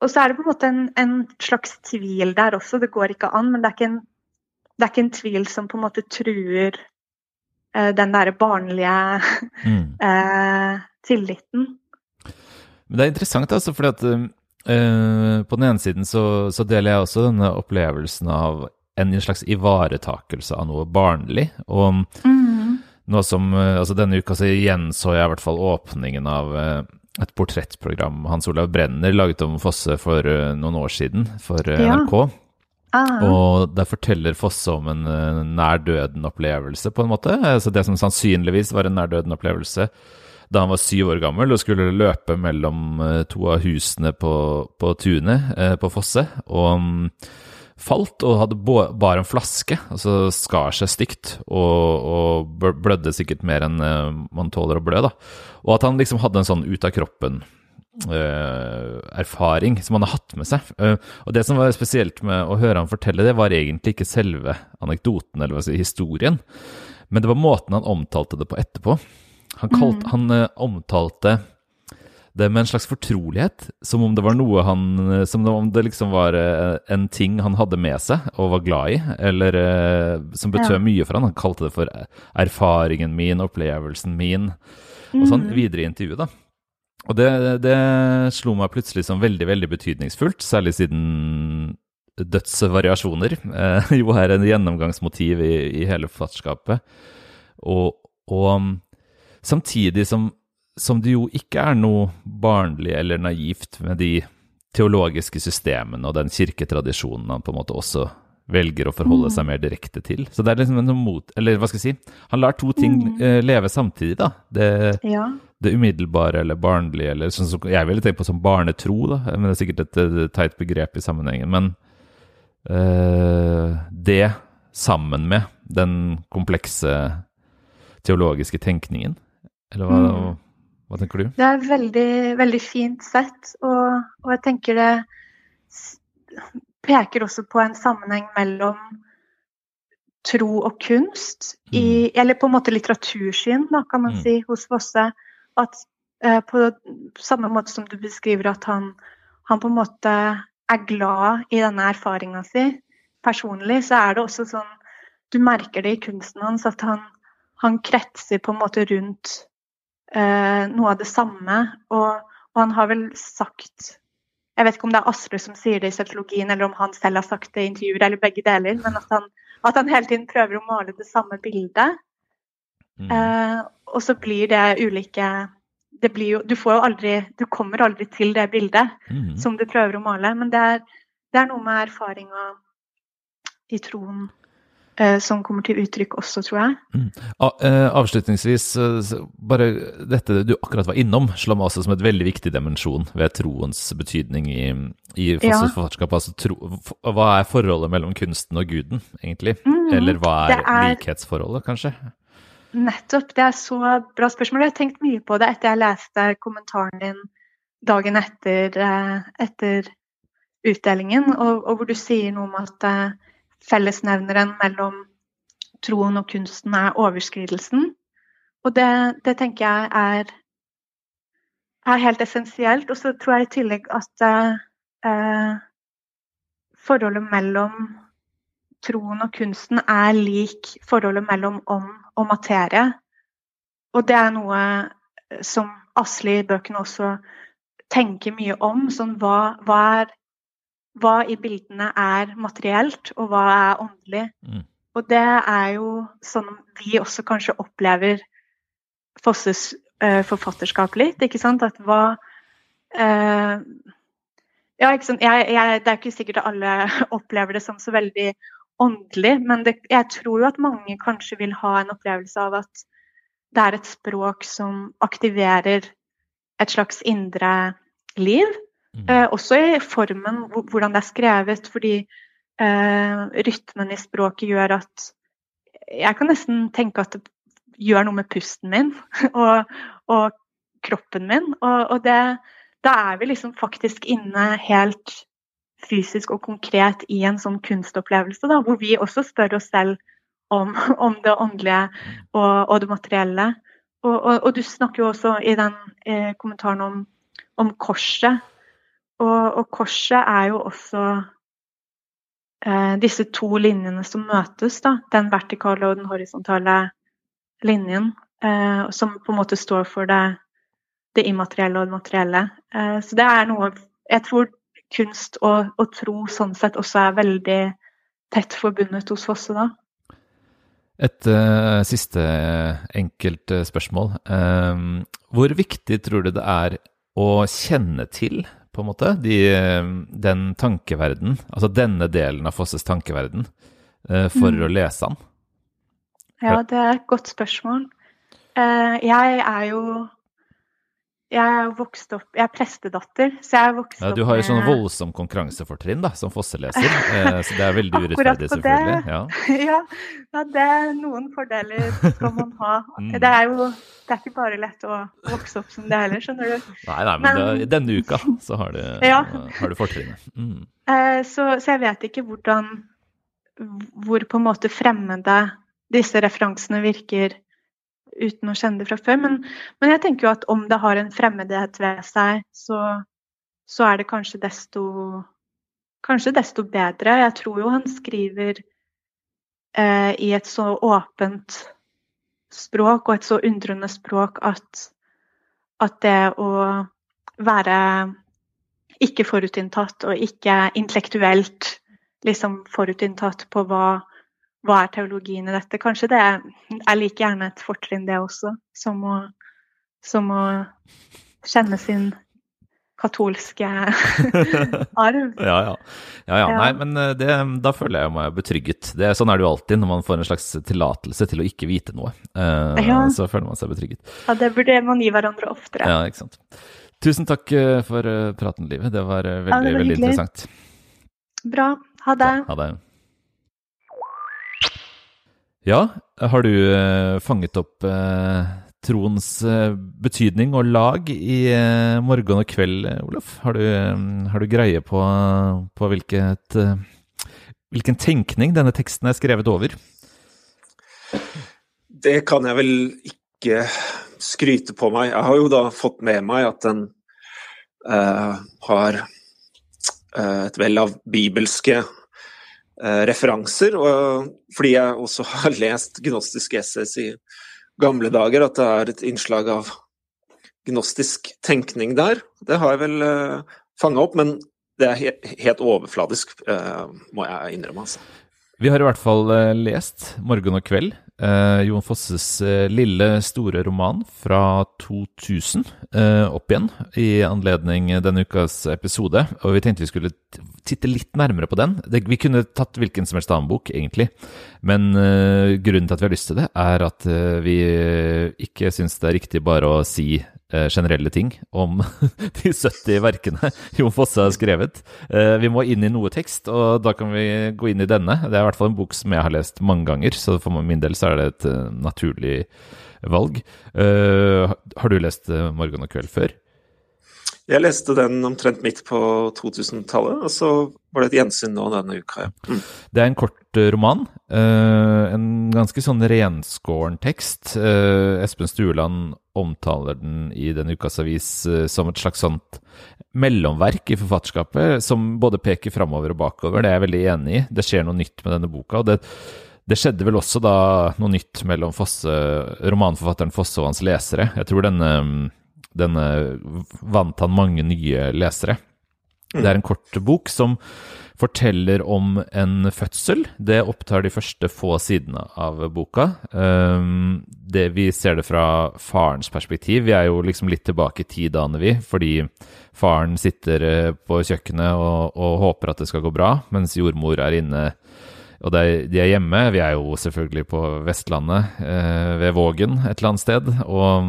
og, så er det på en måte en, en, slags tvil der også. Det går ikke an, men det er ikke en, det er ikke en tvil som på en måte truer den derre barnlige mm. uh, tilliten. Men det er interessant, altså, fordi at Uh, på den ene siden så, så, deler jeg også denne opplevelsen av en slags ivaretakelse av noe barnlig. Og mm. noe som uh, Altså, denne uka så igjen så jeg i hvert fall åpningen av uh, et portrettprogram Hans Olav Brenner laget om Fosse for noen år siden, for NRK. Ah. Og der forteller Fosse om en nær døden-opplevelse, på en måte. Altså det som sannsynligvis var en nær døden-opplevelse da han var syv år gammel og skulle løpe mellom eh, to av husene på, på tunet eh, på Fosse. Og um, falt og hadde bare en flaske, og altså skar seg stygt og, og blødde sikkert mer enn eh, man tåler å blø. da. Og at han liksom hadde en sånn ut av kroppen Uh, erfaring som han har hatt med seg. Uh, og Det som var spesielt med å høre han fortelle det, var egentlig ikke selve anekdoten eller si, historien, men det var måten han omtalte det på etterpå. Han, kalt, mm. han uh, omtalte det med en slags fortrolighet, som om det var noe han eh, Som om det liksom var en ting han hadde med seg og var glad i, eller som betød ja. mye for han. Han kalte det for erfaringen min, opplevelsen min, og sånn mm. videre i intervjuet, da. Og det, det, slo meg plutselig som veldig, veldig betydningsfullt, særlig siden dødsvariasjoner eh, jo er en gjennomgangsmotiv i, i hele forfatterskapet. Og, og Samtidig som, som det jo ikke er noe barnlig eller naivt med de teologiske systemene og den kirketradisjonen han på en måte også velger å forholde mm. seg mer direkte til. Så det er liksom en mot... Eller hva skal jeg si? Han lar to ting mm. uh, leve samtidig, da. Det, ja. Det, umiddelbare eller barnlige, eller sånn som jeg ville tenkt på som barnetro, da. Men det er sikkert et, et teit begrep i sammenhengen. Men øh, det sammen med den komplekse teologiske tenkningen eller hva, mm. hva, tenker du? Det er veldig, veldig fint sett, og, og, jeg tenker det peker også på en sammenheng mellom tro og kunst, i, mm. eller på en måte litteratursyn, da, kan man mm. si, hos Fosse. At eh, på samme måte som du beskriver at han, han på en måte er glad i denne erfaringa si personlig, så er det også sånn Du merker det i kunsten hans at han, han kretser på en måte rundt eh, noe av det samme. Og, og, han har vel sagt Jeg vet ikke om det er Asle som sier det i sosiologien, eller om han selv har sagt det i intervjuer, eller begge deler, men at han, at han hele tiden prøver å male det samme bildet. Mm. Eh, og så blir det ulike det blir jo, du, får jo aldri, du kommer aldri til det bildet mm. som du prøver å male, men det er, det er noe med erfaringa i troen eh, som kommer til uttrykk også, tror jeg. Mm. Avslutningsvis, bare dette du akkurat var innom, slår meg også som et veldig viktig dimensjon ved troens betydning i, i forfatterskap. Altså, tro, hva er forholdet mellom kunsten og guden, egentlig? Mm, Eller hva er, er, likhetsforholdet, kanskje? Nettopp, det er så bra spørsmål. Jeg har tenkt mye på det etter jeg leste kommentaren din dagen etter, eh, etter utdelingen, og, og, hvor du sier noe om at uh, fellesnevneren mellom troen og kunsten er overskridelsen. Og det, det tenker jeg er, er, helt essensielt. Og så tror jeg i tillegg at uh, forholdet mellom troen og kunsten er lik forholdet mellom ånd og materie. Og det er noe som Asli i bøkene også tenker mye om. Sånn, hva, hva, er, hva, i bildene er materielt, og hva er åndelig? Mm. Og det er jo sånn vi også kanskje opplever Fosses uh, forfatterskap litt. ikke sant? At hva uh, Ja? Jeg, jeg, det er ikke sikkert at alle opplever det som så veldig åndelig, men det, jeg tror jo at mange kanskje vil ha en opplevelse av at det er et språk som aktiverer et slags indre liv. Mm. Eh, også i formen, hvordan det er skrevet, fordi eh, rytmen i språket gjør at Jeg kan nesten tenke at det gjør noe med pusten min og, og kroppen min. Og, og det, da er vi liksom faktisk inne helt fysisk og konkret i en sånn kunstopplevelse, da, hvor vi også spør oss selv om, om det åndelige og, og, det materielle. Og, og, og, du snakker jo også i den eh, kommentaren om, om korset. Og, korset er jo også eh, disse to linjene som møtes, da. Den vertikale og den horisontale linjen. Eh, som på en måte står for det, det immaterielle og det materielle. Eh, så det er noe Jeg tror kunst og, og, tro sånn sett også er veldig tett forbundet hos Fosse, da. Et uh, siste enkelt uh, spørsmål. Um, hvor viktig tror du det er å kjenne til, på en måte, de, den tankeverden, altså denne delen av Fosses tankeverden, for mm. å lese den? Ja, det er et godt spørsmål. jeg er jo jeg er vokst opp Jeg er prestedatter, så jeg er vokst opp ja, Du har jo sånn voldsom konkurransefortrinn da, som fosseleser, eh, så det er veldig urettferdig, selvfølgelig. Ja. ja, ja, det er noen fordeler skal man ha. Mm. Det er jo det er ikke bare lett å vokse opp som det heller, skjønner du. Nei, nei, men, men det, denne uka så har du, ja. har du fortrinnet. Mm. Eh, så, så, jeg vet ikke hvordan Hvor på en måte fremmede disse referansene virker uten å kjenne det fra før. Men, men, jeg tenker jo at om det har en fremmedhet ved seg, så, så er det kanskje desto, kanskje desto bedre. Jeg tror jo han skriver eh, i et så åpent språk og et så undrende språk at, at det å være ikke forutinntatt og ikke intellektuelt liksom forutinntatt på hva hva er teologien i dette? Kanskje det er, like gjerne et fortrinn, det også, som å, som å kjenne sin katolske arv. ja, ja. ja, ja. Nei, men eh, det, da føler jeg meg betrygget. Det, sånn er det jo alltid når man får en slags tillatelse til å ikke vite noe. Uh, ja. Så føler man seg betrygget. Ja, det burde man gi hverandre oftere. Ja, ikke sant. Tusen takk eh, for praten, Livet. Det var veldig, ja, det var veldig interessant. Bra. Ha det. ha det. Ja, har du eh, fanget opp eh, troens eh, betydning og lag i morgen og kveld, Olaf? Har du, eh, har du greie på, på hvilket, hvilken tenkning denne teksten er skrevet over? Det kan jeg vel ikke skryte på meg. Jeg har jo da fått med meg at den har et vell av bibelske referanser. Og fordi jeg også har lest gnostiske essays i gamle dager, at det er et innslag av gnostisk tenkning der. Det har jeg vel uh, eh, fanga opp, men det er helt, overfladisk, uh, må jeg innrømme. altså. Vi har i hvert fall eh, lest 'Morgen og kveld', eh, Jon Fosses eh, lille, store roman fra 2000, eh, opp igjen i anledning denne ukas episode. Og vi tenkte vi skulle titte litt nærmere på den. Det, vi kunne tatt hvilken som helst annen bok, egentlig. Men grunnen til at vi har lyst til det, er at vi ikke syns det er riktig bare å si generelle ting om de 70 verkene Jon Fosse har skrevet. Eh, vi må inn i noe tekst, og da kan vi gå inn i denne. Det er i hvert fall en bok som jeg har lest mange ganger, så for min del så er det et eh, naturlig valg. Har du lest 'Morgen og kveld' før? Jeg leste den omtrent midt på 2000-tallet, og så var det et gjensyn nå denne uka. Ja. Mm. Det er en kort uh, roman. Uh, en ganske sånn renskåren tekst. Uh, Espen Stueland omtaler den i denne ukas avis som et slags sånt mellomverk i forfatterskapet, som både peker framover og bakover. Det er jeg veldig enig i. Det skjer noe nytt med denne boka. og det det skjedde vel også da noe nytt mellom Fosse, romanforfatteren Fosse og hans lesere. Jeg tror denne denne vant han mange nye lesere. Det er en kort bok som forteller om en fødsel. Det opptar de første få sidene av boka. Um, det, vi ser det fra farens perspektiv. Vi er jo liksom litt tilbake i tid, aner vi, fordi faren sitter eh, på kjøkkenet og, og, håper at det skal gå bra, mens jordmor er inne og de er hjemme. Vi er jo selvfølgelig på Vestlandet, eh, ved Vågen et eller annet sted. og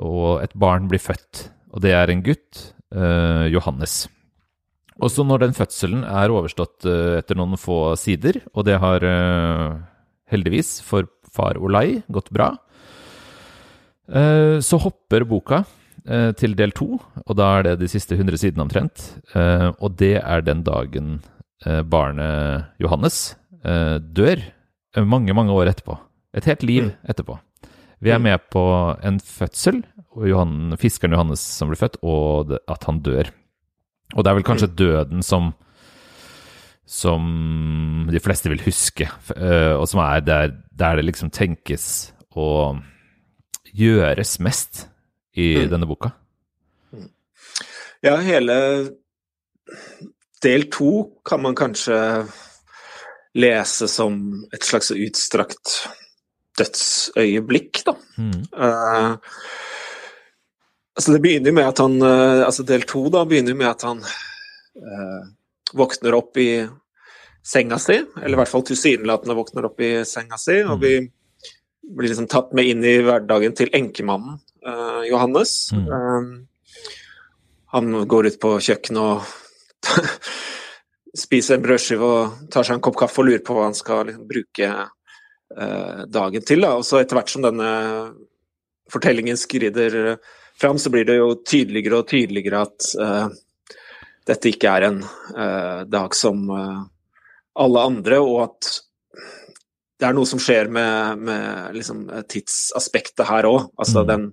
og et barn blir født. Og det er en gutt, eh, Johannes. Og så når den fødselen er overstått eh, etter noen få sider, og det har eh, heldigvis for far Olai gått bra, eh, så hopper boka eh, til del to, og da er det de siste 100 sidene omtrent. Eh, og det er den dagen barnet Johannes dør, mange, mange år etterpå. Et helt liv mm. etterpå. Vi er mm. med på en fødsel, Johan, fiskeren Johannes som blir født, og at han dør. Og det er vel kanskje mm. døden som som de fleste vil huske, uh, og som er der, der, det liksom tenkes og gjøres mest i mm. denne boka. Ja, hele del to kan man kanskje lese som et slags utstrakt dødsøyeblikk, da. Mm. Uh, altså det begynner med at han uh, Altså del to da begynner med at han uh, våkner opp i senga si, eller i hvert fall tilsynelatende våkner opp i senga si, og vi blir liksom tatt med inn i hverdagen til enkemannen Johannes. Mm. han går ut på kjøkkenet og spiser en brødskive og tar seg en kopp kaffe og lurer på hva han skal liksom, bruke dagen til. Da. Og så etter hvert som denne fortellingen skrider fram, så blir det jo tydeligere og tydeligere at uh, dette ikke er en uh, dag som uh, alle andre, og at det er noe som skjer med, med liksom, tidsaspektet her òg. Altså mm. den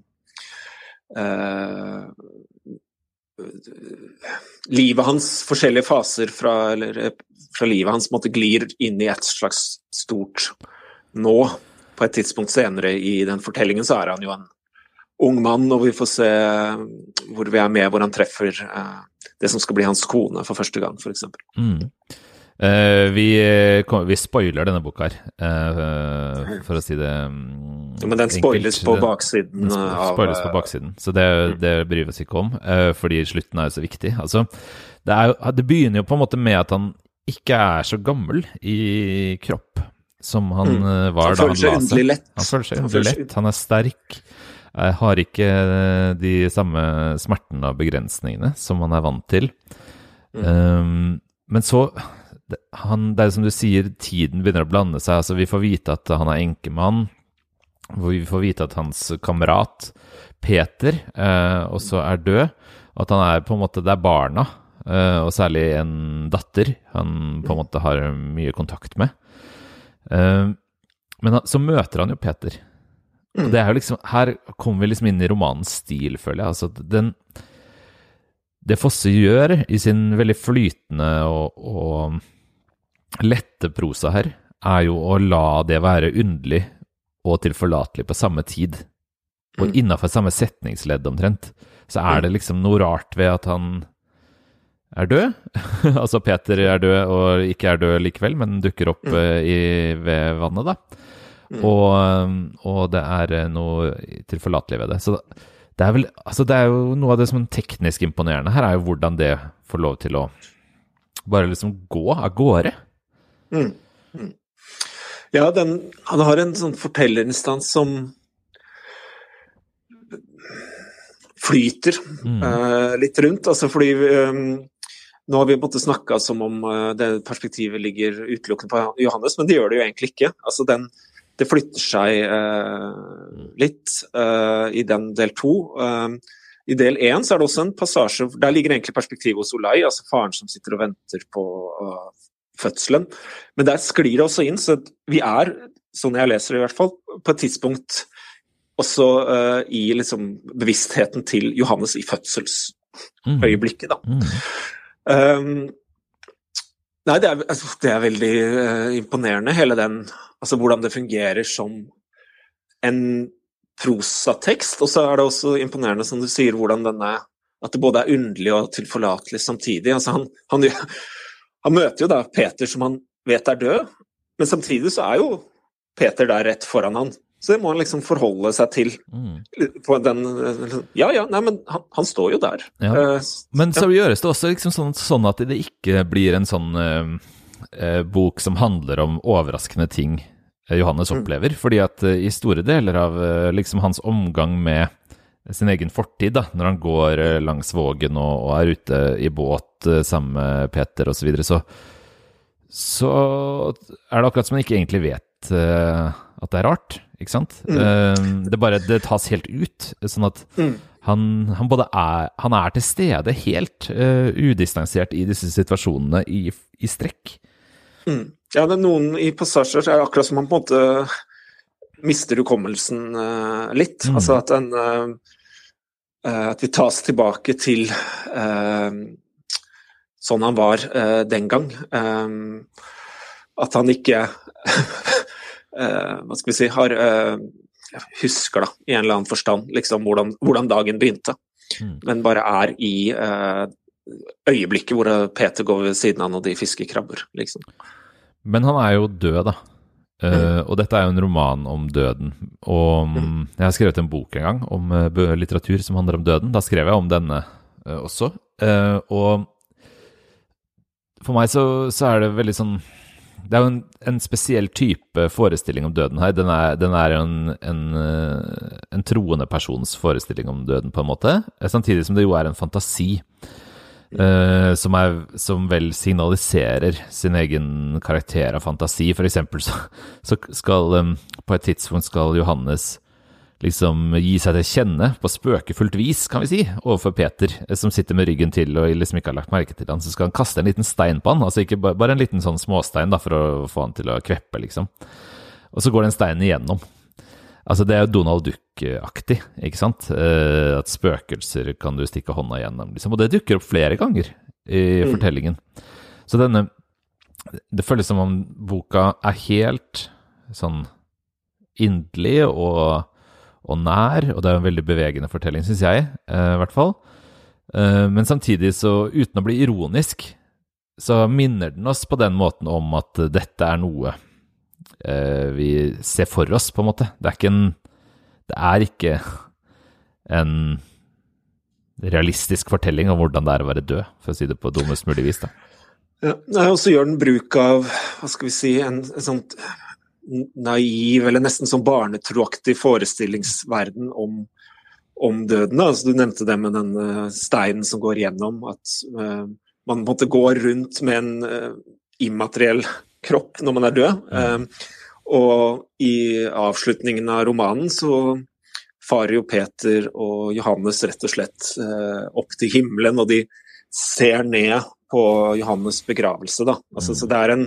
Livet hans, forskjellige faser fra, eller, fra livet hans måtte glir inn i et slags stort nå, på et tidspunkt senere i den fortellingen, så er han jo en ung mann, og vi får se hvor vi er med, hvor han treffer eh, det som skal bli hans kone for første gang, f.eks. Mm. Uh, vi, vi, spoiler denne boka her, uh, for å si det um, ja, Men den spoiles på baksiden den spoiles på baksiden, så det, mm. det bryr vi oss ikke om, uh, fordi slutten er jo så viktig. Altså, det, er, det begynner jo på en måte med at han ikke er så gammel i kropp som han mm. Eh, var han da han la seg. Han føler seg underlig lett. Han føler seg underlig lett, han er sterk. Har ikke eh, de samme smertene og begrensningene som han er vant til. Mm. Um, men så han, det er som du sier, tiden begynner å blande seg. Altså, vi får vite at han er enkemann. Vi får vite at hans kamerat Peter eh, også er død. At han er på en måte Det er barna, eh, og særlig en datter, han på en måte har mye kontakt med. Uh, men så møter han jo Peter. Og mm. det er jo liksom, Her kommer vi liksom inn i romanens stil, føler jeg. Altså, den, det Fosse gjør i sin veldig flytende og, og lette prosa her, er jo å la det være underlig og tilforlatelig på samme tid. Og mm. innafor samme setningsledd omtrent, så er mm. det liksom noe rart ved at han er død. altså Peter er død og ikke er død likevel, men dukker opp Mm. eh, i, ved vannet, da. Mm. Og, og det er eh, noe tilforlatelig ved det. Så det er vel Altså, det er jo noe av det som er teknisk imponerende her, er jo hvordan det får lov til å bare liksom gå av gårde. Mm. Mm. Ja, den, han har en sånn fortellerinstans som flyter Mm. uh, litt rundt. Altså fordi eh, nå har vi måte snakka som om eh, det perspektivet ligger utelukkende på Johannes, men det gjør det jo egentlig ikke. Altså den, det flytter seg eh, litt eh, i den del to. Eh, I del én så er det også en passasje Der ligger egentlig perspektivet hos Olai, altså faren som sitter og venter på uh, fødselen. Men der sklir det også inn, så vi er, sånn jeg leser det i hvert fall, på et tidspunkt også eh, i liksom bevisstheten til Johannes i fødselsøyeblikket, Mm. Um, nei, det er, altså, det er veldig uh, imponerende, hele den Altså hvordan det fungerer som en prosatekst. Og så er det også imponerende, som du sier, hvordan denne At det både er underlig og tilforlatelig samtidig. Altså, han, han, han møter jo da Peter som han vet er død, men samtidig så er jo Peter der rett foran han. Så det må han liksom forholde seg til. Mm. På den, ja ja, nei, men han, han står jo der. Ja. Uh, Men så gjøres det også liksom sånn, sånn at det ikke blir en sånn uh, bok som handler om overraskende ting Johannes Mm. opplever. Fordi at uh, i store deler av liksom hans omgang med sin egen fortid, da, når han går langs Vågen og, og er ute i båt sammen med Peter osv., så, videre, så så er det akkurat som han ikke egentlig vet at det er rart, ikke sant? Mm. Eh, det bare det tas helt ut, sånn at Mm. han, han både er, han er til stede helt uh, udistansert i disse situasjonene i, i strekk. Mm. Ja, det er noen i passasjer så er det akkurat som han på en måte mister hukommelsen uh, litt. Mm. Altså at en uh, eh, At vi tas tilbake til eh, sånn han var eh, den gang. Eh, at han ikke eh, Hva skal vi si har eh, Husker, da, i en eller annen forstand, liksom hvordan, hvordan dagen begynte. Mm. Men bare er i eh, øyeblikket hvor Peter går ved siden av og de fisker krabber, liksom. Men han er jo død, da. Eh, og dette er jo en roman om døden. Og mm, jeg har skrevet en bok en gang om uh, litteratur som handler om døden. Da skrev jeg om denne uh, også. Eh, og for meg så, så er det veldig sånn Det er jo en, en spesiell type forestilling om døden her. Den er, den er en, en, eh, en troende persons forestilling om døden, på en måte. Samtidig som det jo er en fantasi. Uh, som, er, som vel signaliserer sin egen karakter av fantasi. For eksempel så, så skal um, på et tidspunkt skal Johannes liksom gi seg til kjenne på spøkefullt vis, kan vi si, overfor Peter, eh, som sitter med ryggen til og liksom ikke har lagt merke til han. Så skal han kaste en liten stein på han, altså ikke ba- bare en liten sånn småstein da, for å få han til å kveppe, liksom. Og så går den steinen igjennom. Altså, det er jo Donald Duck-aktig, ikke sant? Eh, at spøkelser kan du stikke hånda gjennom, liksom. Og det dukker opp flere ganger i Mm. fortellingen. Så denne Det føles som om boka er helt sånn inderlig og, og nær, og det er en veldig bevegende fortelling, syns jeg, eh, i hvert fall. Eh, men samtidig, så uten å bli ironisk, så minner den oss på den måten om at dette er noe eh, vi ser for oss, på en måte. Det er ikke en Det er ikke en realistisk fortelling om hvordan det er å være død, for å si det på dummest mulig vis, da. Ja, og så gjør den bruk av hva skal vi si, en, en sånn naiv eller nesten sånn barnetroaktig forestillingsverden om, om døden. Altså, du nevnte det med den eh, steinen som går gjennom, at uh, man måtte gå rundt med en uh, immateriell kropp når man er død. Uh, og i avslutningen av romanen så farer jo Peter og Johannes rett og slett opp til himmelen, og de ser ned på Johannes' begravelse. Da. Altså, Så det er en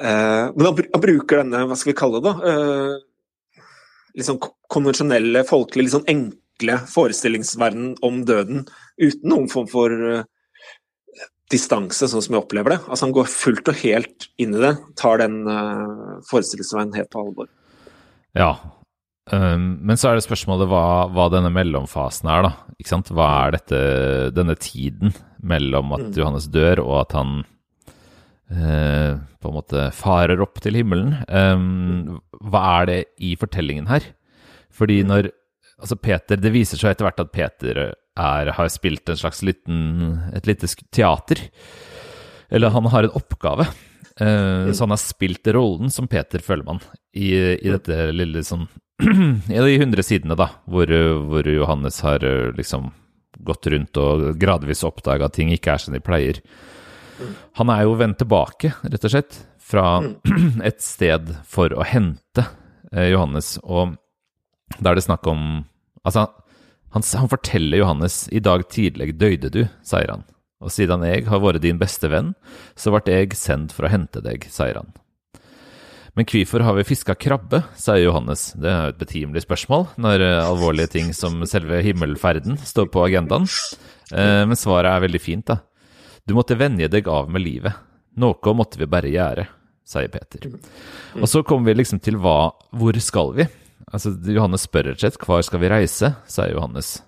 Men han, bruker denne, hva skal vi kalle det, da? Eh, litt sånn konvensjonelle, folkelige, litt sånn enkle forestillingsverden om døden uten noen form for eh, distanse, sånn som jeg opplever det. Altså Han går fullt og helt inn i det, tar den uh, forestillingsverden helt på alvor. Ja. Um, men så er det spørsmålet hva, hva, denne mellomfasen er, da. Ikke sant? Hva er dette, denne tiden mellom at mm. Johannes dør og at han uh, på en måte farer opp til himmelen? Um, hva er det i fortellingen her? Fordi mm. når Altså, Peter Det viser seg etter hvert at Peter er, har spilt en slags liten, et lite teater. Eller han har en oppgave. Uh, mm. Så han har spilt rollen som Peter, Føllemann i, i dette lille sånn i de 100 sidene, da, hvor, hvor, Johannes har eh, liksom gått rundt og gradvis oppdaga at ting ikke er som de pleier. Han er jo vendt tilbake, rett og slett, fra et sted for å hente eh, Johannes, og da er det snakk om Altså, han, han forteller Johannes i dag tidlig døde du, sier han. Og siden jeg har vært din beste venn, så ble jeg sendt for å hente deg, sier han. Men hvorfor har vi fiska krabbe, sier Johannes. Det er et betimelig spørsmål når eh, alvorlige ting som selve himmelferden står på agendaen. Eh, men svaret er veldig fint, da. Du måtte venje deg av med livet. Noe måtte vi bare gjøre, sier Peter. Og så kommer vi liksom til hva Hvor skal vi? Altså, Johannes spør rett og slett hvor skal vi reise, sier Johannes.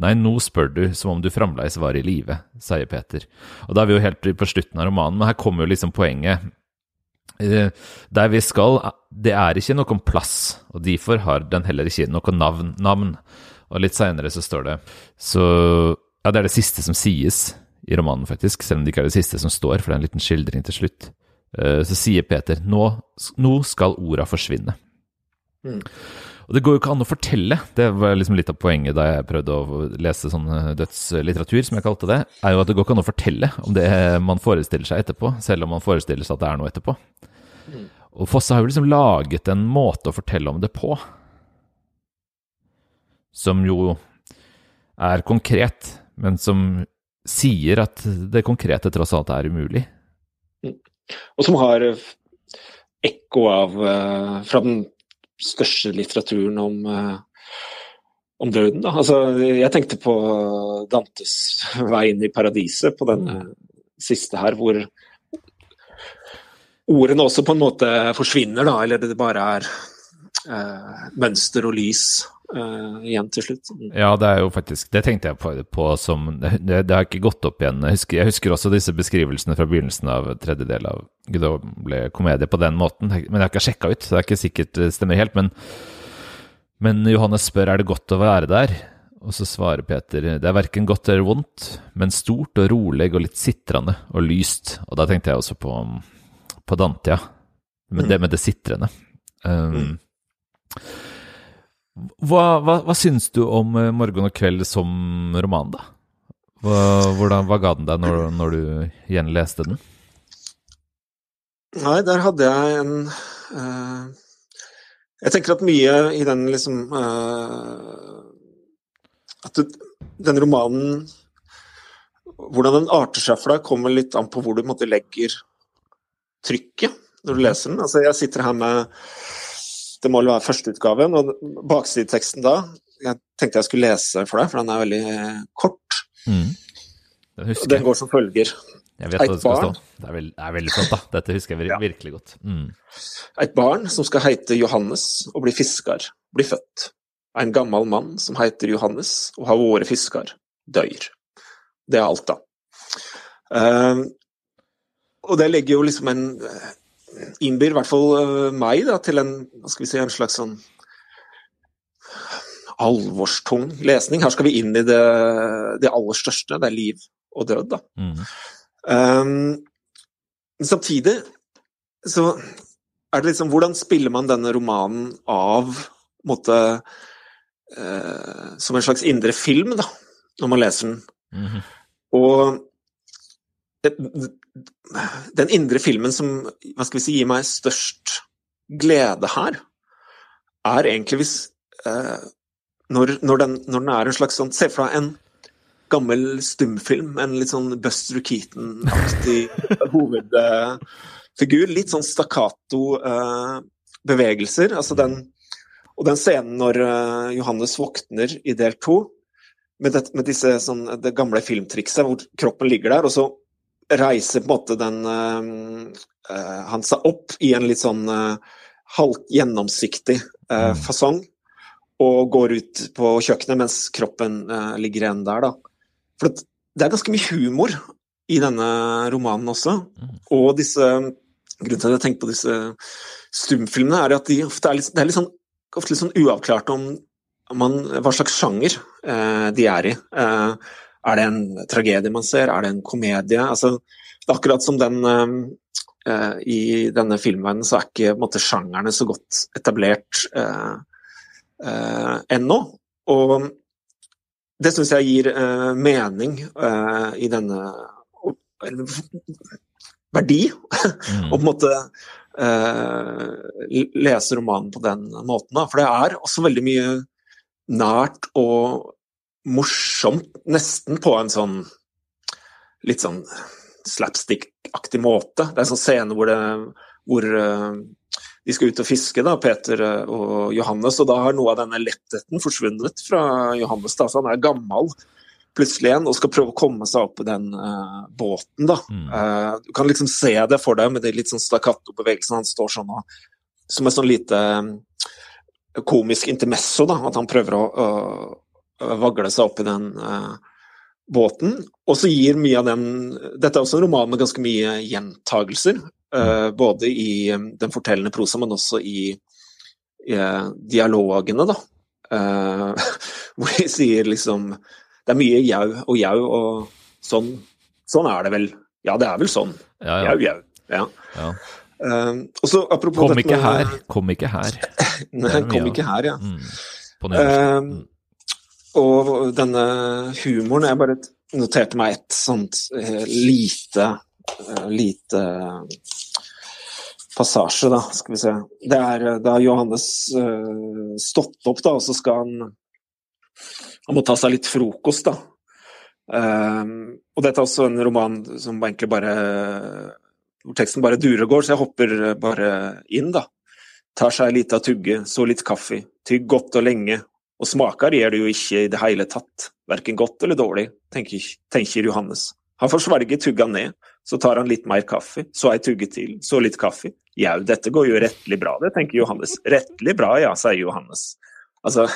Nei, nå spør du som om du fremdeles var i live, sier Peter. Og da er vi jo helt på slutten av romanen, men her kommer jo liksom poenget Eh, der vi skal, det er ikke noen plass, og derfor har den heller ikke noe navn. Og litt seinere så står det Så Ja, det er det siste som sies i romanen, faktisk, selv om det ikke er det siste som står, for det er en liten skildring til slutt. Eh, så sier Peter nå, nå skal orda forsvinne. Mm. Og det går jo ikke an å fortelle. Det var liksom litt av poenget da jeg prøvde å lese sånn eh, dødslitteratur, som jeg kalte det. er jo at det går ikke an å fortelle om det man forestiller seg etterpå, selv om man forestiller seg at det er noe etterpå. Og Fosse har jo liksom laget en måte å fortelle om det på, som jo er konkret, men som sier at det konkrete tross alt er umulig. Mm. Og som har ekko av uh, fra den største litteraturen om, uh, om døden. Da. Altså, jeg tenkte på Dantes 'Vei inn i paradiset', på denne siste her, hvor ordene også på en måte forsvinner, da, eller det bare er mønster og lys uh, igjen til slutt. Mm. Ja, det er jo faktisk Det tenkte jeg på, på som det, det, har ikke gått opp igjen. Jeg husker, jeg husker, også disse beskrivelsene fra begynnelsen av tredje del av ble komedie på den måten, men jeg har ikke sjekka ut, så det er ikke sikkert det stemmer helt. Men, men Johannes spør er det godt å være der. Og så svarer Peter det er verken godt eller vondt, men stort og rolig og litt sitrende og lyst. Og da tenkte jeg også på på Dante, ja. mm. det med det sitrende. Um, mm. Hva, hva, hva syns du om eh, 'Morgen og kveld' som roman, da? Hva, hvordan, hva ga den deg når, når du gjenleste den? Nei, der hadde jeg en uh, Jeg tenker at mye i den liksom uh, At du, den romanen Hvordan den arter seg for deg, kommer litt an på hvor du måtte legger trykket når du leser den. Altså, jeg sitter her med Det må vel være førsteutgaven, og baksideteksten da Jeg tenkte jeg skulle lese for deg, for den er veldig eh, kort. Mm. Den, den, går som følger. Jeg vet hva det skal barn, stå. Det er, veld, det er, veldig flott, da. Dette husker jeg virkelig godt. Mm. Et barn som skal heite Johannes og bli fisker, blir født. En gammel mann som heiter Johannes og har vært fisker, dør. Det er alt, da. Uh, og det legger jo liksom en Innbyr i hvert fall uh, meg da, til en, hva skal vi si, en slags sånn alvorstung lesning. Her skal vi inn i det, det aller største, det er liv og død, da. Mm. Um, samtidig så er det liksom Hvordan spiller man denne romanen av måte, uh, som en slags indre film, da, når man leser den? Mm. Og den indre filmen som hva skal vi si, gir meg størst glede her, er egentlig hvis eh, når, når, den, når, den, er en slags sånn Se for deg en gammel stumfilm, en litt sånn Buster Keaton-aktig hovedfigur. Litt sånn stakkato eh, bevegelser. Altså den, og den scenen når eh, Johannes våkner i del to, med, det, med disse, sånn, det gamle filmtrikset hvor kroppen ligger der, og så reiser på en måte den uh, Han seg opp i en litt sånn uh, halvt gjennomsiktig mm. fasong. og går ut på kjøkkenet mens kroppen ligger igjen der. Da. For det er ganske mye humor i denne romanen også. Mm. Og disse grunnen til at jeg tenker på disse stumfilmene, er at de ofte er litt, det er litt sånn, ofte litt sånn uavklart om man, hva slags sjanger uh, de er i. Uh, er det en tragedie man ser, er det en komedie? Altså, det er akkurat som den uh, I denne filmverdenen så er ikke måte, sjangerne så godt etablert ennå. Og det syns jeg gir mening i denne verdi. Mm. og på en måte lese romanen på den måten. Da. For det er også veldig mye nært og morsomt, nesten på en sånn litt sånn slapstick-aktig måte. Det er en sånn scene hvor, det, hvor uh, de skal ut og fiske, da, Peter og Johannes, og da har noe av denne lettheten forsvunnet fra Johannes. da, så Han er gammel plutselig igjen og skal prøve å komme seg opp på den uh, båten. da. Mm. Uh, du kan liksom se det for deg med de litt sånn stakkato-bevegelsene. Han står sånn og Som et sånn lite komisk intermesso, da, at han prøver å, å vagle seg opp i den uh, båten. Og så gir mye av den Dette er også en roman med ganske mye gjentagelser. Uh, både i um, den fortellende prosa, men også i, i dialogene, da. hvor de sier liksom Det er mye jau og jau, og sånn, sånn er det vel. Ja, det er vel sånn. Ja, ja. Jau, jau. Ja. ja. Uh, også, kom ikke med, her, kom ikke her. Nei, kom ikke her, ja. Mm. Uh, og denne humoren Jeg bare noterte meg et sånt uh, lite uh, lite passasje, da, skal vi se. Det er da Johannes stått opp, da, og så skal han Han må ta seg litt frokost, da. og dette er også en roman som egentlig bare hvor teksten bare durer og går, så jeg hopper eh, bare inn, da. Tar seg ei lita tugge, så litt kaffe, tygg godt og lenge, og smaker gjør det jo ikke i det hele tatt, verken godt eller dårlig, tenker, tenker Johannes. Han får svelge tugga ned, så tar han litt mer kaffe, så ei tugge til, så litt kaffe. Jau, dette går jo rettelig bra, det, tenker Johannes. Rettelig bra, ja, sier Johannes. Altså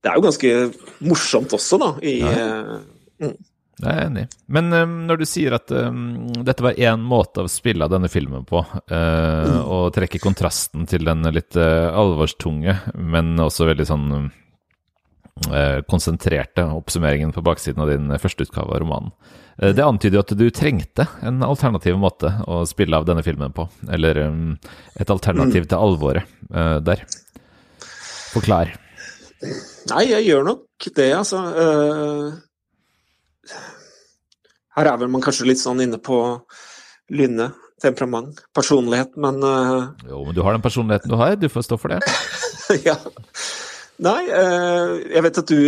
Det er jo ganske morsomt også, da, i ja. uh, mm. Det er jeg enig. Men um, når du sier at um, dette var én måte å spille av denne filmen på, uh, mm. og trekke kontrasten til den litt uh, alvorstunge, men også veldig sånn uh, konsentrerte oppsummeringen på baksiden av din førsteutgave av romanen. det antyder jo at du trengte en alternativ måte å spille av denne filmen på. Eller um, et alternativ mm. til alvoret der. Forklar. Nei, jeg gjør nok det, altså. Uh her er vel man kanskje litt sånn inne på lynne, temperament, personlighet, men uh... Jo, men du har den personligheten du har, du får stå for det. ja. Nei, uh, jeg vet at du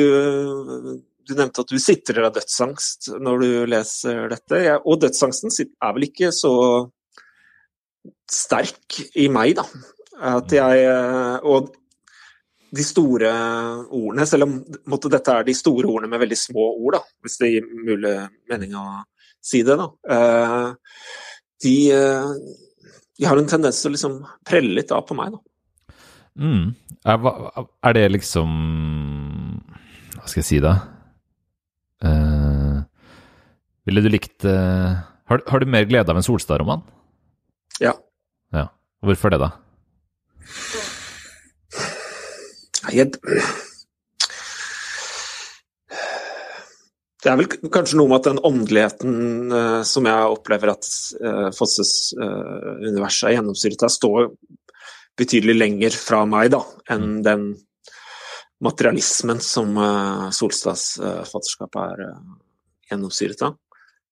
Du nevnte at du sitrer av dødsangst når du leser dette. Jeg, og dødsangsten er vel ikke så sterk i meg, da. At jeg uh, Og de store ordene, selv om måtte, dette er de store ordene med veldig små ord, da, hvis det gir mulig mening å si det, da. Uh, de, uh, de, har en tendens til å liksom prelle litt av på meg, da. Mm. Er, er, det liksom Hva skal jeg si, da? Uh, ville du likt har, har, du mer glede av en Solstad-roman? Ja. ja. Hvorfor det, da? Jeg, det er vel kanskje noe med at den åndeligheten uh, som jeg opplever at uh, Fosses uh, univers er gjennomsyret av, står betydelig lenger fra meg da, enn mm. den materialismen som uh, Solstads fatterskap er gjennomsyret av.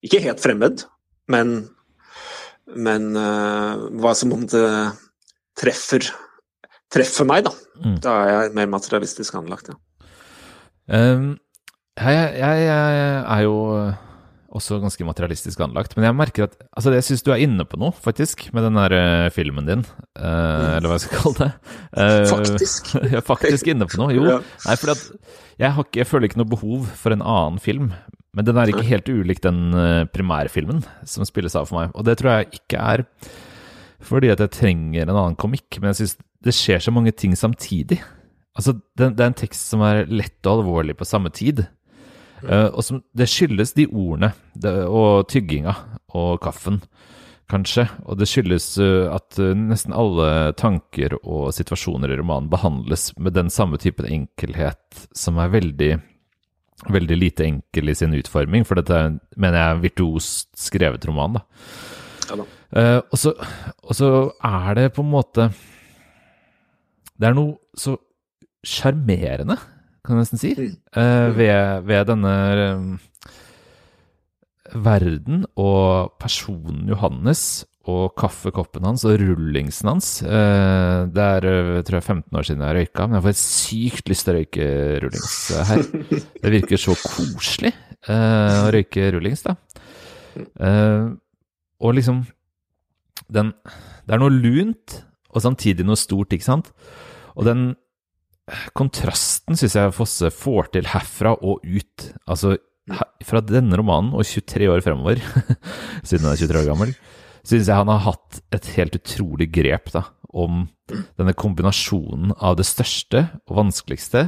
Ikke helt fremmed, men, men hva som om det treffer treffer meg, da. Mm. Da er jeg mer materialistisk anlagt, ja. Um, jeg, jeg, jeg, er jo også ganske materialistisk anlagt, men jeg merker at altså Jeg syns du er inne på noe, faktisk, med den der uh, filmen din, uh, mm. eller hva jeg skal kalle det. Uh, faktisk? jeg er faktisk inne på noe, jo. ja. Nei, for jeg, jeg, føler ikke noe behov for en annen film. Men den er ikke helt ulik den primærfilmen som spilles av for meg. Og det tror jeg ikke er fordi at jeg trenger en annen komikk, men jeg syns det skjer så mange ting samtidig Altså, det, det er en tekst som er lett og alvorlig på samme tid. Uh, og som, det skyldes de ordene det, og tygginga og kaffen, kanskje. Og det skyldes uh, at uh, nesten alle tanker og situasjoner i romanen behandles med den samme typen enkelhet som er veldig, veldig lite enkel i sin utforming. For dette er, mener jeg er en virtuost skrevet roman, da. Ja, da. Og, så, og så er det på en måte Det er noe så sjarmerende, kan jeg nesten si, uh, ved, ved, denne um, verden og personen Johannes og kaffekoppen hans og rullingsen hans. Uh, det er jeg tror jeg 15 år siden jeg røyka, men jeg får sykt lyst til å røyke rullings her. Det virker så koselig å røyke rullings, da. og liksom den Det er noe lunt og samtidig noe stort, ikke sant? Og den kontrasten syns jeg Fosse får til herfra og ut. Altså fra denne romanen og 23 år fremover, siden han er 23 år gammel, syns jeg han har hatt et helt utrolig grep da, om denne kombinasjonen av det største og vanskeligste,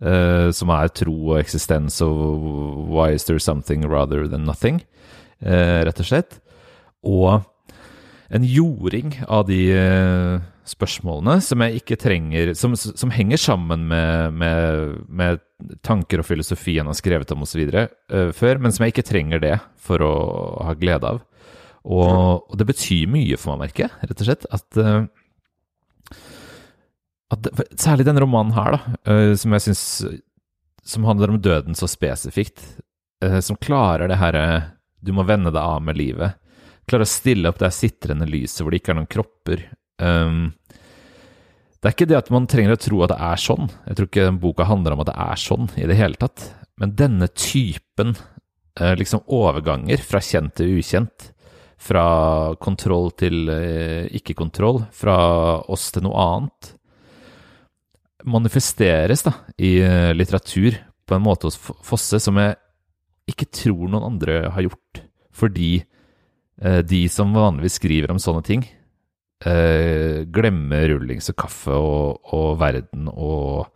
eh, som er tro og eksistens og why is there something rather than nothing, eh, rett og slett, og en jording av de eh, spørsmålene som jeg ikke trenger Som, som henger sammen med, med, med, tanker og filosofi han har skrevet om osv. Uh, før, men som jeg ikke trenger det for å ha glede av. Og, og det betyr mye for meg, merker jeg, rett og slett. At, uh, at Særlig denne romanen her, da, uh, som jeg syns Som handler om døden så spesifikt. Uh, som klarer det herre Du må vende deg av med livet. Klarer å stille opp det sitrende lyset hvor det ikke er noen kropper. Um, det er ikke det at man trenger å tro at det er sånn. Jeg tror ikke den boka handler om at det er sånn i det hele tatt. Men denne typen uh, liksom overganger fra kjent til ukjent, fra kontroll til uh, ikke-kontroll, fra oss til noe annet, manifesteres da i uh, litteratur på en måte hos Fosse som jeg ikke tror noen andre har gjort. Fordi de som vanligvis skriver om sånne ting, eh, glemme rullings og kaffe og, og verden og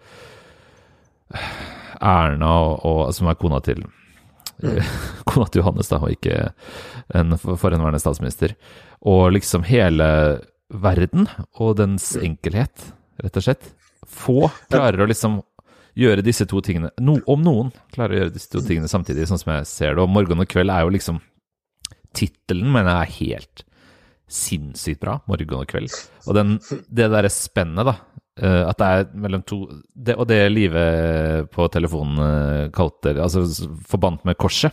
Erna, og, og, som er kona til mm. kona til Johannes, da, og ikke en forhenværende statsminister. Og liksom hele verden og dens enkelhet, rett og slett. Få klarer å liksom gjøre disse to tingene no, Om noen klarer å gjøre disse to tingene samtidig, sånn som jeg ser det. Og 'Morgen og kveld' er jo liksom Tittelen mener jeg er helt sinnssykt bra, morgen og kveld. Og den, det derre spennet, da. Uh, at det er mellom to det, Og det livet på telefonen uh, kalte Altså forbandt med korset,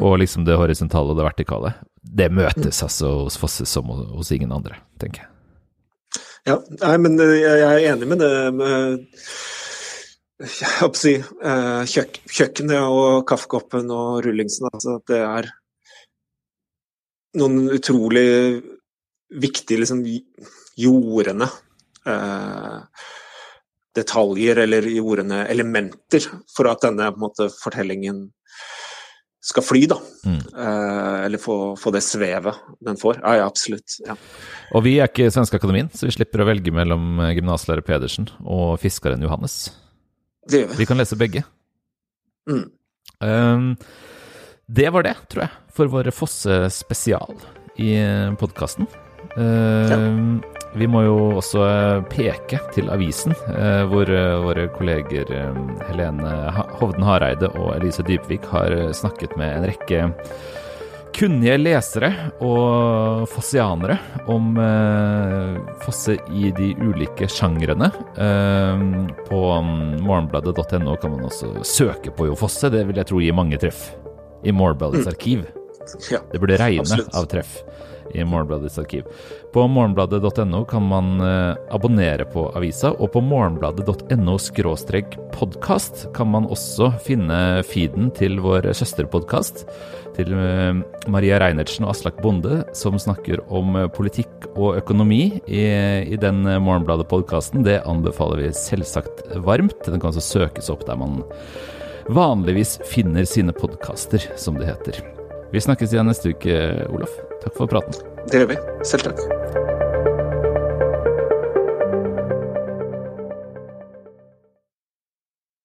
og liksom det horisontale og det vertikale, det møtes altså hos Fosse som hos ingen andre, tenker jeg. Ja, nei, men eh, jeg er enig med det med jeg håper å si, kjøk, kjøkkenet og kaffekoppen og rullingsen. Altså, det er noen utrolig viktige liksom, jordende eh, detaljer eller jordende elementer for at denne måte, fortellingen skal fly, da. Mm. Eh, eller få, få, det svevet den får. Ja, ja absolutt. Ja. Og vi er ikke Svenskeakademien, så vi slipper å velge mellom gymnaslærer Pedersen og fiskeren Johannes. Det gjør vi. Vi kan lese begge. Mm. Um, det var det, tror jeg, for vår Fosse spesial i podkasten. Uh, ja. Vi må jo også peke til avisen, hvor våre kolleger Helene Hovden Hareide og Elise Dybvik har snakket med en rekke kunnige lesere og fossianere om Fosse i de ulike sjangrene. på um, morgenbladet.no kan man også søke på Jo Fosse, det vil jeg tro gir mange treff i Morgenbladets mm. arkiv. Ja, det burde regne absolutt. av treff i Morgenbladets arkiv. På morgenbladet.no kan man uh, abonnere på avisa, og på morgenbladet.no podkast kan man også finne feeden til vår søsterpodkast, til uh, Maria Reinertsen og Aslak Bonde, som snakker om uh, politikk og økonomi i, i den Morgenbladet-podkasten. Det anbefaler vi selvsagt varmt. Den kan altså søkes opp der man vanligvis finner sine podkaster, som det heter. Vi snakkes igjen neste uke, Olof. Takk for praten. Det gjør vi. Selv takk.